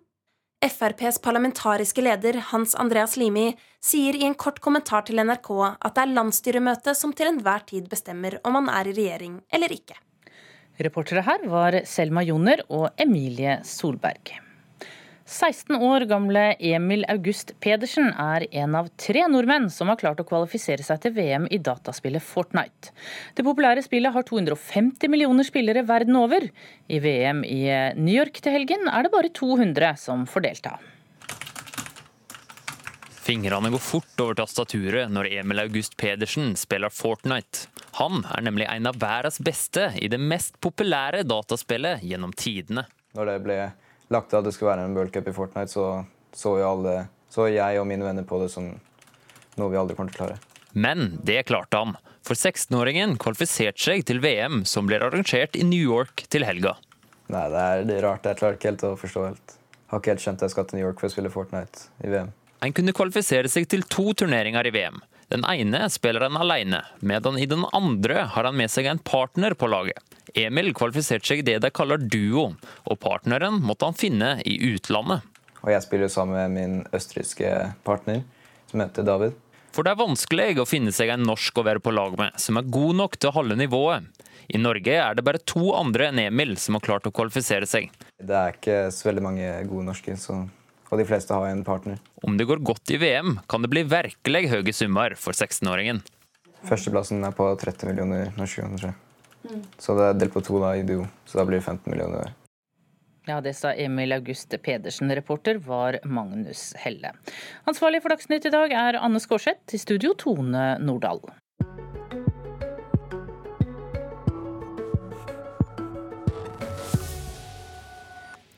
FrPs parlamentariske leder Hans Andreas Limi sier i en kort kommentar til NRK at det er landsstyremøtet som til enhver tid bestemmer om man er i regjering eller ikke. Reportere her var Selma Joner og Emilie Solberg. 16 år gamle Emil August Pedersen er en av tre nordmenn som har klart å kvalifisere seg til VM i dataspillet Fortnite. Det populære spillet har 250 millioner spillere verden over. I VM i New York til helgen er det bare 200 som får delta. Fingrene går fort over tastaturet når Emil August Pedersen spiller Fortnite. Han er nemlig en av verdens beste i det mest populære dataspillet gjennom tidene. Når det ble lagt til at det skulle være en World Cup i Fortnite, så så, alle, så jeg og mine venner på det som noe vi aldri kommer til å klare. Men det klarte han, for 16-åringen kvalifiserte seg til VM som blir arrangert i New York til helga. Nei, det er, det er rart. Jeg klarer ikke helt å forstå helt. Har ikke helt skjønt at jeg skal til New York for å spille Fortnite i VM. En kunne kvalifisere seg til to turneringer i VM. Den ene spiller han alene, medan i den andre har han med seg en partner på laget. Emil kvalifiserte seg i det de kaller duo, og partneren måtte han finne i utlandet. Og jeg spiller sammen med min østerrikske partner, som heter David. For det er vanskelig å finne seg en norsk å være på lag med, som er god nok til å holde nivået. I Norge er det bare to andre enn Emil som har klart å kvalifisere seg. Det er ikke så veldig mange gode norske, så... og de fleste har en partner. Om det går godt i VM, kan det bli virkelig høye summer for 16-åringen. Førsteplassen er på 30 millioner norske kroner. Så det er delt på to da i duo, så da blir det 15 millioner. Ja, Det sa Emil Auguste Pedersen. Reporter var Magnus Helle. Ansvarlig for Dagsnytt i dag er Anne Skårseth. I studio Tone Nordahl.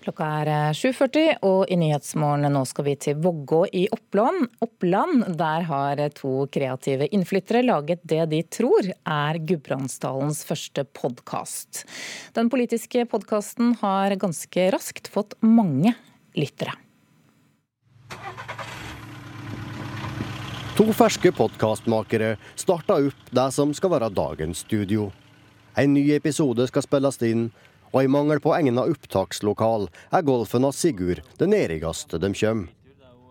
Klokka er 7.40, eh, og i Nyhetsmorgen nå skal vi til Vågå i Oppland. Oppland. Der har to kreative innflyttere laget det de tror er Gudbrandsdalens første podkast. Den politiske podkasten har ganske raskt fått mange lyttere. To ferske podkastmakere starta opp det som skal være dagens studio. En ny episode skal spilles inn og i mangel på egna opptakslokal er golfen av Sigurd det nærmeste de kommer.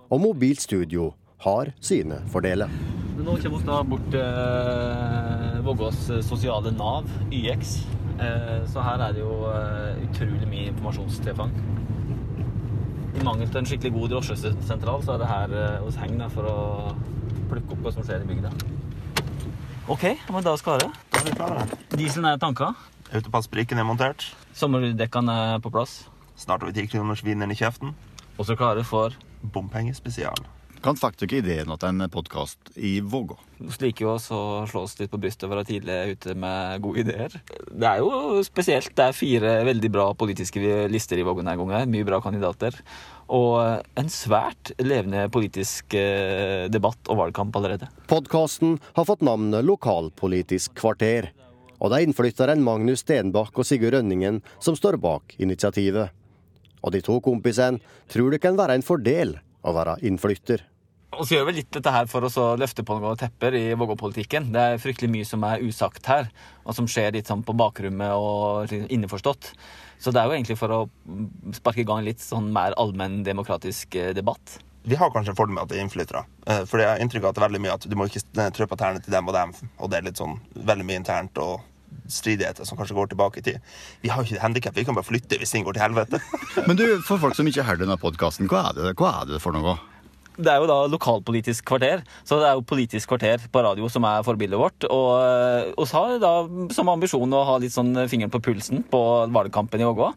Og mobilt studio har sine fordeler. Nå kommer vi da bort til eh, Vågås sosiale Nav, YX. Eh, så her er det jo eh, utrolig mye informasjonstilfang. I mangel til en skikkelig god drosjesentral, så er det her hos Heng for å plukke opp hva som skjer i bygda. OK, men da skal det. Da er vi klare. Dieselen er tanka. Autopassbrikken er montert. Sommerdekkene er på plass. Snart vi 10 kroners vinen i kjeften. Og så klare for Bompengespesial. Kan faktisk ikke ideen at en podkast i Vågå? Slike oss å slå oss litt på brystet og være tidlig ute med gode ideer. Det er jo spesielt. Det er fire veldig bra politiske lister i Vågå denne gangen. Mye bra kandidater. Og en svært levende politisk eh, debatt og valgkamp allerede. Podkasten har fått navnet Lokalpolitisk kvarter og det er innflytteren Magnus Stenbakk og Sigurd Rønningen som står bak initiativet. Og de to kompisene tror det kan være en fordel å være innflytter. Og så gjør vi litt dette her for å løfte på noen tepper i Vågå-politikken. Det er fryktelig mye som er usagt her, og som skjer litt sånn på bakrommet og innforstått. Så det er jo egentlig for å sparke i gang litt sånn mer allmenn demokratisk eh, debatt. vi har kanskje en fordel med at det er innflyttere. Eh, for jeg har inntrykk av at det er veldig mye at du må ikke trø på tærne til dem og dem, og det er litt sånn veldig mye internt og stridigheter som kanskje går tilbake i tid. Vi har jo ikke handikap, vi kan bare flytte hvis ting går til helvete. [laughs] Men du, for folk som ikke hører denne podkasten, hva, hva er det for noe? Det er jo da lokalpolitisk kvarter, så det er jo politisk kvarter på radio som er forbildet vårt. Og vi har da som ambisjon å ha litt sånn fingeren på pulsen på valgkampen i Ågå.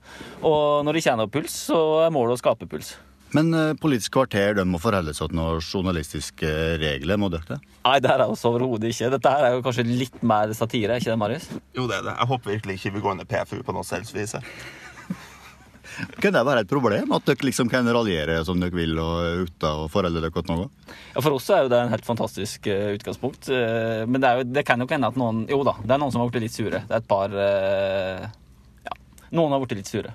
Og når de tjener opp puls, så er målet å skape puls. Men uh, Politisk kvarter de må forholde seg til noen journalistiske regler, må dere det? Nei, det er det også overhodet ikke. Dette her er jo kanskje litt mer satire, ikke det, Marius? Jo, det er det. Jeg håper virkelig ikke vi går inn i PFU på noe selvsvis. [laughs] Kan det være et problem? At dere liksom kan raljere som dere vil og ute og forholde dere til noe? Ja, For oss er jo det en helt fantastisk uh, utgangspunkt. Uh, men det, jo, det, kan jo hende at noen Jo da, det er noen som har blitt litt sure. Det er et par Ja, noen har blitt litt sure.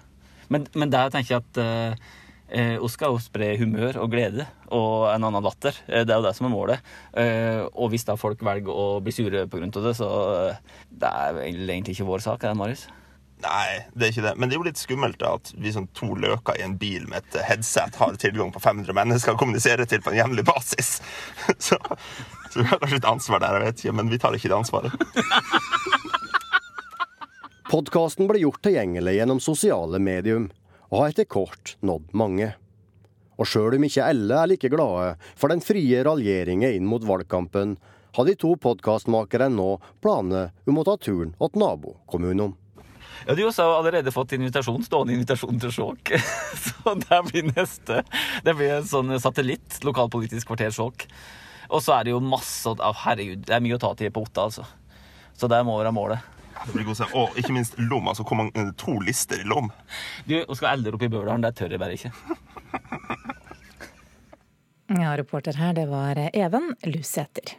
Men, men der tenker jeg at Eh, hun skal jo spre humør og glede og en annen latter. Eh, det er jo det som er målet. Eh, og hvis da folk velger å bli sure pga. det, så det er egentlig ikke vår sak, er det, Marius? Nei, det er ikke det. Men det er jo litt skummelt da, at vi som to løker i en bil med et headset har tilgang på 500 mennesker å kommunisere til på en jevnlig basis. [laughs] Så, så, vi har kanskje et ansvar der, jeg vet ikke, men vi tar ikke det ansvaret. Podkasten ble gjort tilgjengelig gjennom sosiale medium og har etter kort nådd mange. Og sjøl om ikke alle er like glade for den frie raljeringen inn mot valgkampen, har de to podkastmakerne nå planer om å ta turen til nabokommunen. Ja, De har allerede fått invitasjon, stående invitasjon til Skjåk. [laughs] Så det blir neste. Det blir en sånn satellitt, lokalpolitisk kvarter Skjåk. Og så er det jo masse Herregud, det er mye å ta til på Otta, altså. Så det må være målet. Det blir god Og ikke minst Lom. altså hvor mange, To lister i Lom. Du, Å skal eldre opp i Bøvdalen, det tør jeg bare ikke. [laughs] Ja, reporter her, det var Even Lusæter.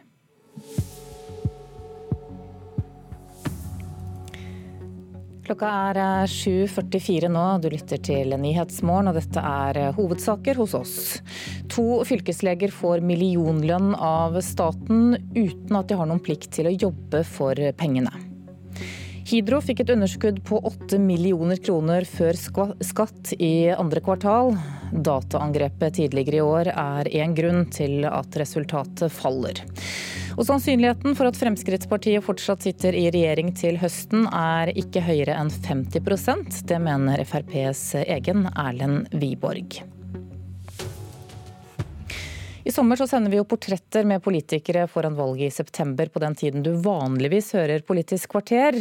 Klokka er 7.44 nå, du lytter til Nyhetsmorgen, og dette er hovedsaker hos oss. To fylkesleger får millionlønn av staten uten at de har noen plikt til å jobbe for pengene. Hydro fikk et underskudd på 8 millioner kroner før skatt i andre kvartal. Dataangrepet tidligere i år er én grunn til at resultatet faller. Og Sannsynligheten for at Fremskrittspartiet fortsatt sitter i regjering til høsten er ikke høyere enn 50% Det mener FrPs egen Erlend Wiborg. I sommer så sender vi jo portretter med politikere foran valget i september, på den tiden du vanligvis hører Politisk kvarter.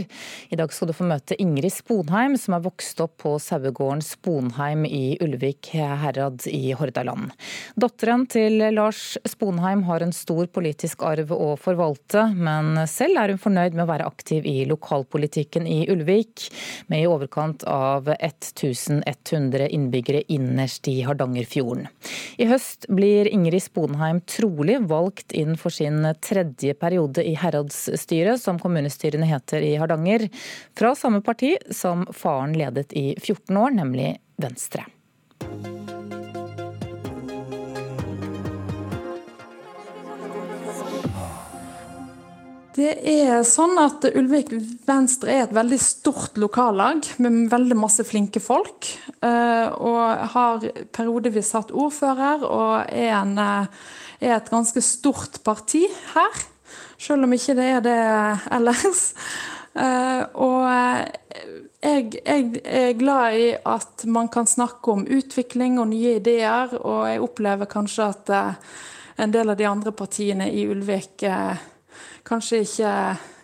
I dag skal du få møte Ingrid Sponheim, som er vokst opp på sauegården Sponheim i Ulvik herad i Hordaland. Datteren til Lars Sponheim har en stor politisk arv å forvalte, men selv er hun fornøyd med å være aktiv i lokalpolitikken i Ulvik, med i overkant av 1100 innbyggere innerst i Hardangerfjorden. I høst blir Ingrid Sponheim Sponheim trolig valgt inn for sin tredje periode i heradsstyret, som kommunestyrene heter i Hardanger, fra samme parti som faren ledet i 14 år, nemlig Venstre. Det er sånn at Ulvik Venstre er et veldig stort lokallag med veldig masse flinke folk. Eh, og har periodevis hatt ordfører og er, en, eh, er, et ganske stort parti her. Selv om ikke det er det ellers. Eh, og jeg, jeg er glad i at man kan snakke om utvikling og nye ideer, og jeg opplever kanskje at en del av de andre partiene i Ulvik kanskje ikke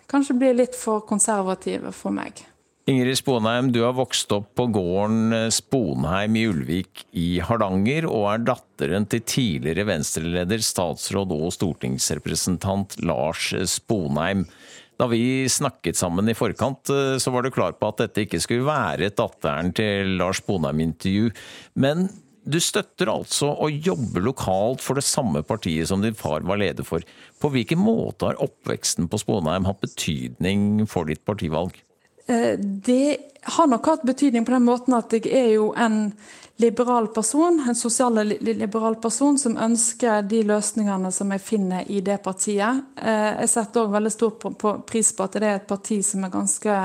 Kanskje blir litt for konservative for meg. Ingrid Sponheim, du har vokst opp på gården eh, Sponheim i Ulvik i Hardanger, og er datteren til tidligere venstreleder, statsråd og stortingsrepresentant Lars Sponheim. Da vi snakket sammen i forkant, eh, så var du klar på at dette ikke skulle være et datteren til Lars Sponheim-intervju. Men du støtter altså å jobbe lokalt for det samme partiet som din far var leder for. På hvilken måte har oppveksten på Sponheim hatt betydning for ditt partivalg? Eh, det har nok hatt betydning på den måten at jeg er jo en liberal person, en sosialliberal person som ønsker de løsningene som jeg finner i det partiet. Eh, jeg setter òg veldig stor pris på at det er et parti som er ganske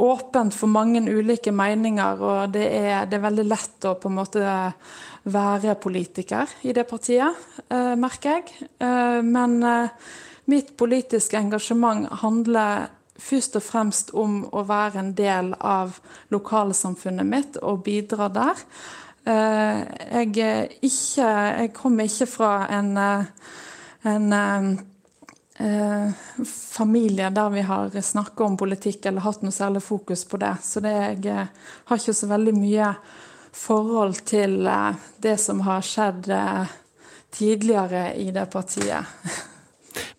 åpent for mange ulike meninger, og det er, det er, veldig lett å på en måte være politiker i det partiet, eh, merker jeg. Eh, men eh, mitt politiske engasjement handler først og fremst om å være en del av lokalsamfunnet mitt og bidra der. Jeg, ikke, jeg kommer ikke fra en, en eh, familie der vi har snakka om politikk eller hatt noe særlig fokus på det. Så det, jeg eh, har ikke så veldig mye forhold til eh, det som har skjedd tidligere i det partiet. [laughs]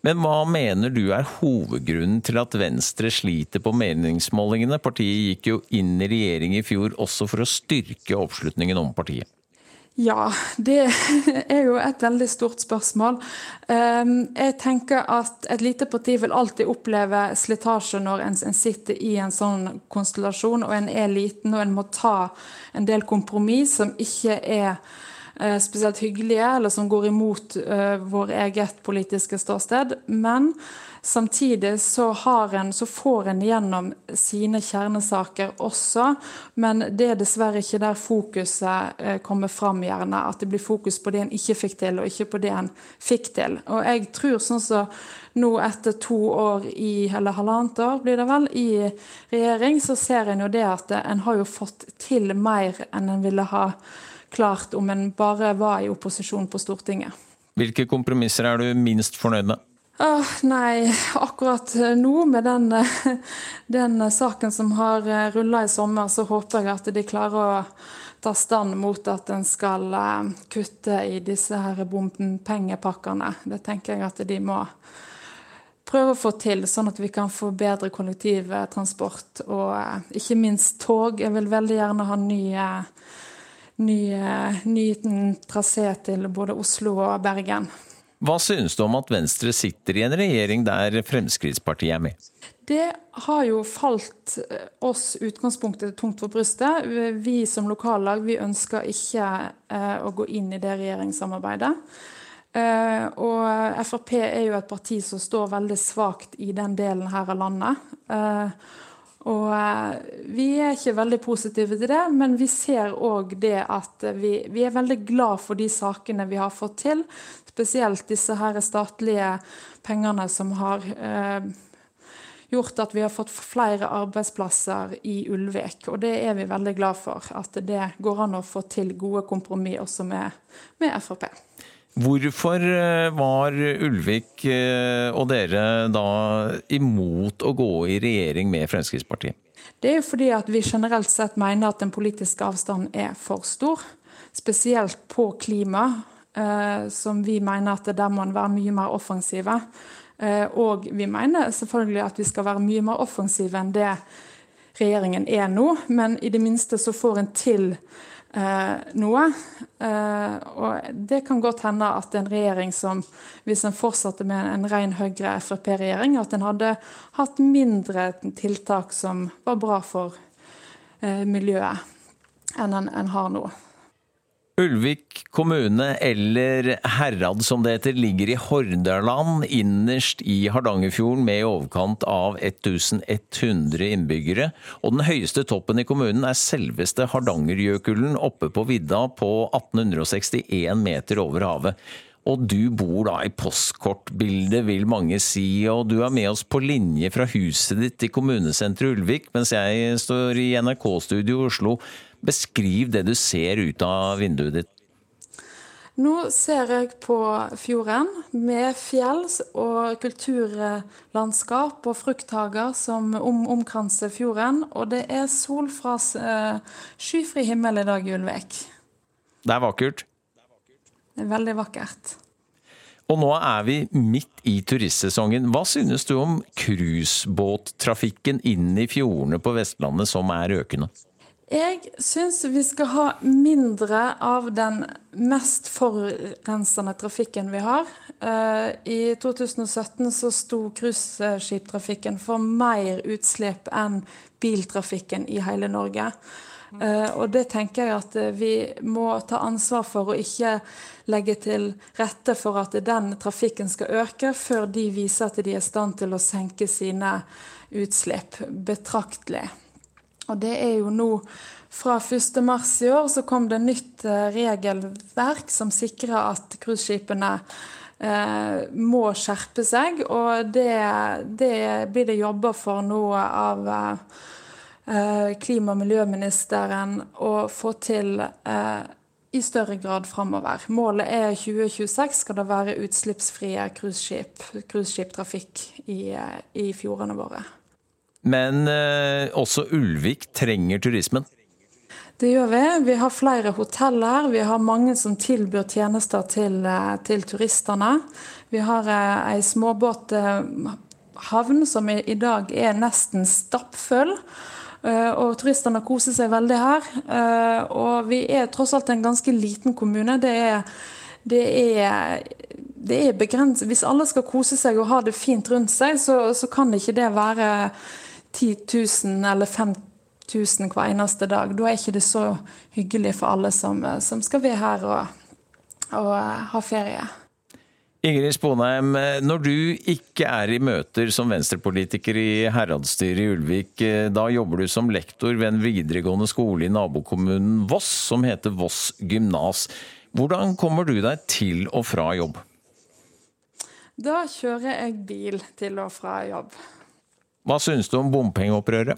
Men hva mener du er hovedgrunnen til at Venstre sliter på meningsmålingene? Partiet gikk jo inn i regjering i fjor også for å styrke oppslutningen om partiet. Ja, det [laughs] er jo et veldig stort spørsmål. Ehm, jeg tenker at et lite parti vil alltid oppleve slitasje når en, sitter i en sånn konstellasjon og en er liten og en må ta en del kompromiss som ikke er eh, spesielt hyggelige, eller som går imot uh, vår eget politiske ståsted. Men Samtidig så, en, så, får en gjennom sine kjernesaker også, men det er dessverre ikke der fokuset eh, kommer fram, gjerne. At det blir fokus på det en ikke fikk til, og ikke på det en fikk til. Og jeg tror sånn som så nå etter to år i, eller halvannet år blir det vel, i regjering, så ser en jo det at en har jo fått til mer enn en ville ha klart om en bare var i opposisjon på Stortinget. Hvilke kompromisser er du minst fornøyd med? Oh, nei, akkurat nå med den, [laughs] den saken som har eh, rulla i sommer, så håper jeg at de klarer å ta stand mot at en skal eh, kutte i disse her bompengepakkene. Det tenker jeg at de må prøve å få til, sånn at vi kan få bedre kollektivtransport og eh, ikke minst tog. Jeg vil veldig gjerne ha ny, ny, ny trasé til både Oslo og Bergen. Hva synes du om at Venstre sitter i en regjering der Fremskrittspartiet er med? Det har jo falt eh, oss utgangspunktet tungt for brystet. Vi som lokallag vi ønsker ikke eh, å gå inn i det regjeringssamarbeidet. Eh, og Frp er jo et parti som står veldig svakt i den delen her av landet. Og vi er ikke veldig positive til det, men vi ser òg det at vi, vi, er veldig glad for de sakene vi har fått til spesielt disse her statlige pengene som har eh, gjort at vi har fått flere arbeidsplasser i Ulvik. Og det er vi veldig glad for. At det går an å få til gode kompromiss også med, med Frp. Hvorfor eh, var Ulvik eh, og dere da imot å gå i regjering med Fremskrittspartiet? Det er jo fordi at vi generelt sett mener at den politiske avstanden er for stor. Spesielt på klima Eh, som vi mener at der må en være mye mer offensive. Og vi mener selvfølgelig at vi skal være mye mer offensive enn det regjeringen er nå, men i det minste så får en til eh, noe. Eh, og det kan godt hende at en regjering som, hvis en fortsatte med en ren Høyre-Frp-regjering, at en hadde hatt mindre tiltak som var bra for eh, miljøet, enn en, en har nå. Ulvik kommune, eller Herrad som det heter, ligger i Hordaland, innerst i Hardangerfjorden med i overkant av 1100 innbyggere. Og den høyeste toppen i kommunen er selveste Hardangerjøkulen oppe på vidda på 1861 meter over havet. Og du bor da i postkortbildet, vil mange si, og du er med oss på linje fra huset ditt i kommunesenteret Ulvik, mens jeg står i NRK-studio i Oslo. Beskriv det du ser ut av vinduet ditt. Nå ser jeg på fjorden med fjell og kulturlandskap og frukthager som om, omkranser fjorden. Og det er sol fra uh, skyfri himmel i dag i Ulvik. Det er vakkert? Det er veldig vakkert. Og nå er vi midt i turistsesongen. Hva synes du om cruisebåttrafikken inn i fjordene på Vestlandet som er økende? Jeg syns vi skal ha mindre av den mest forurensende trafikken vi har. Eh, I 2017 så sto cruiseskiptrafikken for mer utslipp enn biltrafikken i hele Norge. Eh, og det tenker jeg at vi må ta ansvar for å ikke legge til rette for at den trafikken skal øke, før de viser at de er i stand til å senke sine utslipp betraktelig. Og det er jo nå fra 1.3 i år så kom det nytt eh, regelverk som sikrer at cruiseskipene eh, må skjerpe seg. Og det, det blir det jobba for nå av eh, klima- og miljøministeren å få til eh, i større grad framover. Målet er 2026 skal det være utslippsfrie cruiseskip, cruiseskiptrafikk i, eh, i fjordene våre. Men eh, også Ulvik trenger turismen. Det gjør vi. Vi har flere hoteller. Vi har mange som tilbyr tjenester til, eh, til turistene. Vi har eh, ei småbåthavn som i, i dag er nesten stappfull. Uh, og turistene koser seg veldig her. Uh, og vi er tross alt en ganske liten kommune. Det er, det er, det er begrenset. Hvis alle skal kose seg og ha det fint rundt seg, så, så kan ikke det være 10 000 eller 5000 hver eneste dag. Da er ikke det så hyggelig for alle som, som skal være her og, og ha ferie. Ingrid Sponheim, når du ikke er i møter som venstrepolitiker i heradsstyret i Ulvik, da jobber du som lektor ved en videregående skole i nabokommunen Voss, som heter Voss gymnas. Hvordan kommer du deg til og fra jobb? Da kjører jeg bil til og fra jobb. Hva syns du om bompengeopprøret?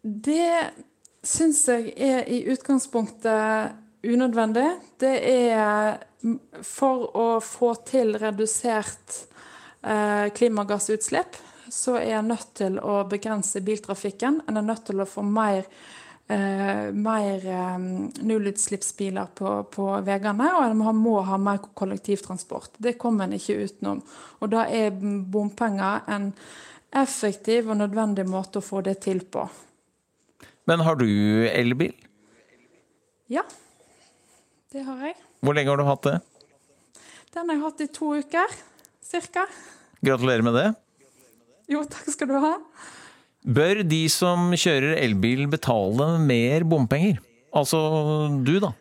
Det syns jeg er i utgangspunktet unødvendig. Det er for å få til redusert eh, klimagassutslipp, så er en nødt til å begrense biltrafikken. En er nødt til å få mer, eh, mer eh, nullutslippsbiler på, på veiene, og en må ha mer kollektivtransport. Det kommer en ikke utenom. Og da er bompenger en effektiv og nødvendig måte å få det til på. Men har du elbil? Ja, det har jeg. Hvor lenge har du hatt det? Den har jeg hatt i to uker, cirka. Gratulerer med det. Jo, takk skal du ha. Bør de som kjører elbil betale mer bompenger? Altså du, da?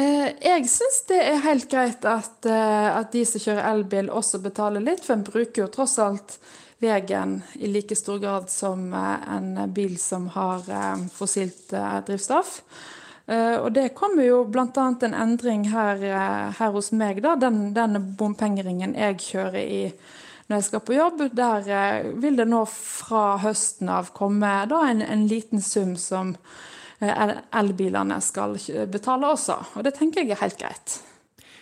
Eh, jeg syns det er helt greit at, at de som kjører elbil også betaler litt, for en bruker jo tross alt veien i like stor grad som en bil som har fossilt drivstoff. Og det kommer jo bl.a. en endring her, her, hos meg, da. Den, den bompengeringen jeg kjører i når jeg skal på jobb. Der vil det nå fra høsten av komme da, en, en liten sum som elbilene skal betale også. Og det tenker jeg er helt greit.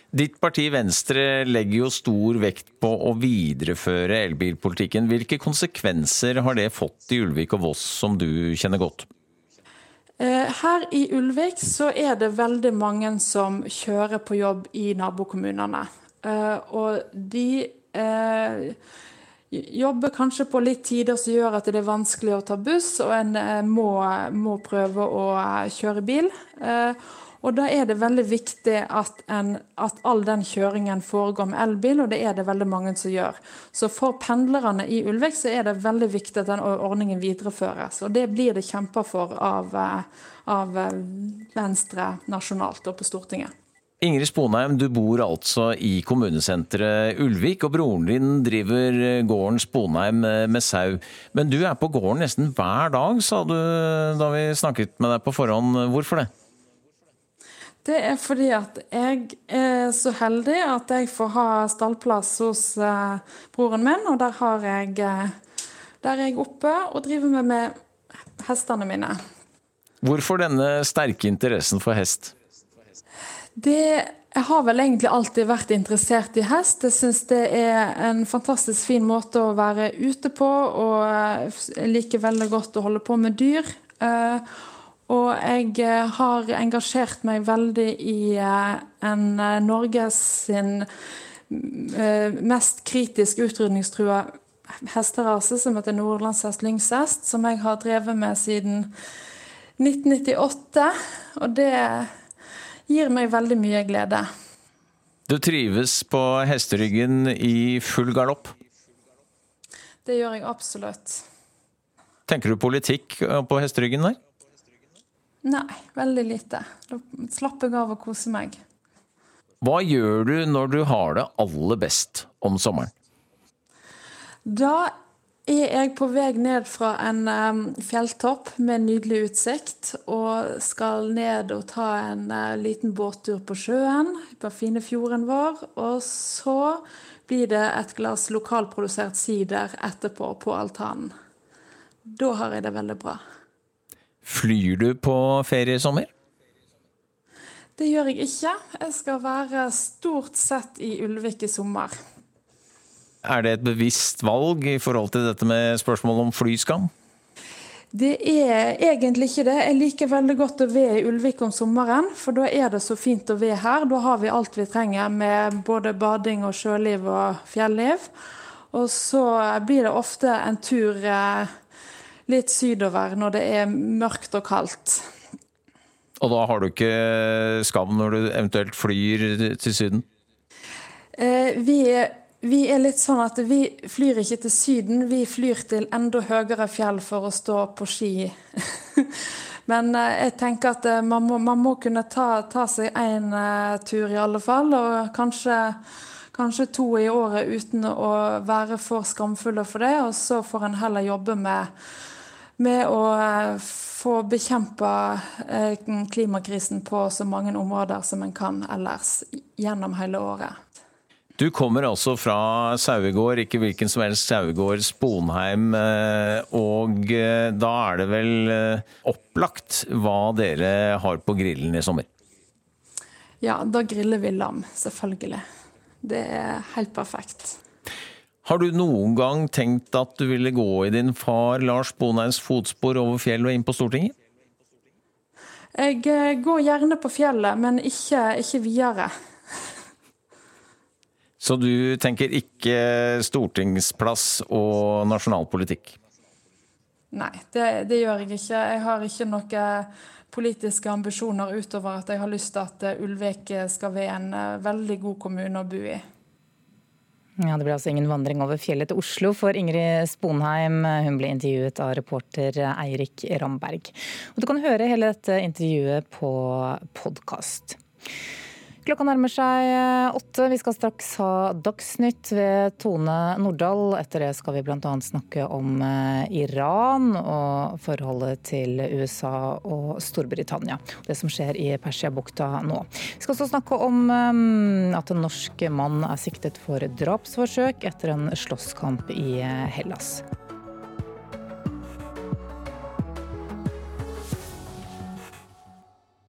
Ditt parti Venstre legger jo stor vekt på å videreføre elbilpolitikken. Hvilke konsekvenser har det fått i Ulvik og Voss som du kjenner godt? Her i Ulvik så er det veldig mange som kjører på jobb i nabokommunene. Og de jobber kanskje på litt tider som gjør at det er vanskelig å ta buss, og en må, må prøve å kjøre bil. Og da er det veldig viktig at, en, at, all den kjøringen foregår med elbil, og det er det veldig mange som gjør. Så for pendlerne i Ulvik så er det veldig viktig at den ordningen videreføres. Og det blir det kjempa for av, av Venstre nasjonalt og på Stortinget. Ingrid Sponheim, du bor altså i kommunesenteret Ulvik, og broren din driver gården Sponheim med sau. Men du er på gården nesten hver dag, sa du da vi snakket med deg på forhånd. Hvorfor det? Det er fordi at jeg er så heldig at jeg får ha stallplass hos uh, broren min, og der, har jeg, uh, der er jeg oppe og driver med, med hestene mine. Hvorfor denne sterke interessen for hest? Det jeg har vel egentlig alltid vært interessert i hest. Jeg syns det er en fantastisk fin måte å være ute på, og jeg liker veldig godt å holde på med dyr. Uh, og jeg har engasjert meg veldig i en Norges sin mest kritisk utrydningstrua hesterase, som heter nordlandshest lyngshest, som jeg har drevet med siden 1998. Og det gir meg veldig mye glede. Du trives på hesteryggen i full galopp? Det gjør jeg absolutt. Tenker du politikk på hesteryggen der? Nei, veldig lite. Slappe av og kose meg. Hva gjør du når du har det aller best om sommeren? Da er jeg på vei ned fra en um, fjelltopp med nydelig utsikt, og skal ned og ta en uh, liten båttur på sjøen på fine fjorden vår. Og så blir det et glass lokalprodusert sider etterpå på altanen. Da har jeg det veldig bra. Flyr du på ferie i sommer? Det gjør jeg ikke. Jeg skal være stort sett i Ulvik i sommer. Er det et bevisst valg i forhold til dette med spørsmål om flyskam? Det er egentlig ikke det. Jeg liker veldig godt å være i Ulvik om sommeren, for da er det så fint å være her. Da har vi alt vi trenger med både bading og sjøliv og fjelliv. Og så blir det ofte en tur eh, litt sydover når det er mørkt og kaldt. Og da har du ikke skam når du eventuelt flyr til Syden? Eh, vi vi er litt sånn at vi flyr ikke til Syden, vi flyr til enda høyere fjell for å stå på ski. [laughs] Men eh, jeg tenker at eh, man må, man må kunne ta, ta seg én eh, tur i alle fall, og kanskje, kanskje, to i året uten å være for skamfulle for det. Og så får en heller jobbe med, med å uh, få bekjempa uh, klimakrisen på så mange områder som en kan ellers gjennom hele året. Du kommer altså fra Sauegård, ikke hvilken som helst Sauegård, Sponheim. Eh, og eh, da er det vel eh, opplagt hva dere har på grillen i sommer? Ja, da griller vi lam, selvfølgelig. Det er helt perfekt. Har du noen gang tenkt at du ville gå i din far Lars Bonheims fotspor over fjellet og inn på Stortinget? Jeg går gjerne på fjellet, men ikke, ikke videre. Så du tenker ikke stortingsplass og nasjonalpolitikk? Nei, det, det, gjør jeg ikke. Jeg har ikke noen politiske ambisjoner utover at jeg har lyst til at Ulvik skal være en eh, veldig god kommune å bo i. Ja, Det ble altså ingen vandring over fjellet til Oslo for Ingrid Sponheim. Hun ble intervjuet av reporter Eirik Ramberg. Og du kan høre hele dette intervjuet på podkast. Klokka nærmer seg eh, åtte. Vi skal straks ha Dagsnytt ved Tone Nordahl. Etter det skal vi bl.a. snakke om eh, Iran og forholdet til USA og Storbritannia. Det som skjer i Persiabukta nå. Vi skal også snakke om eh, at en norsk mann er siktet for drapsforsøk etter en slåsskamp i Hellas.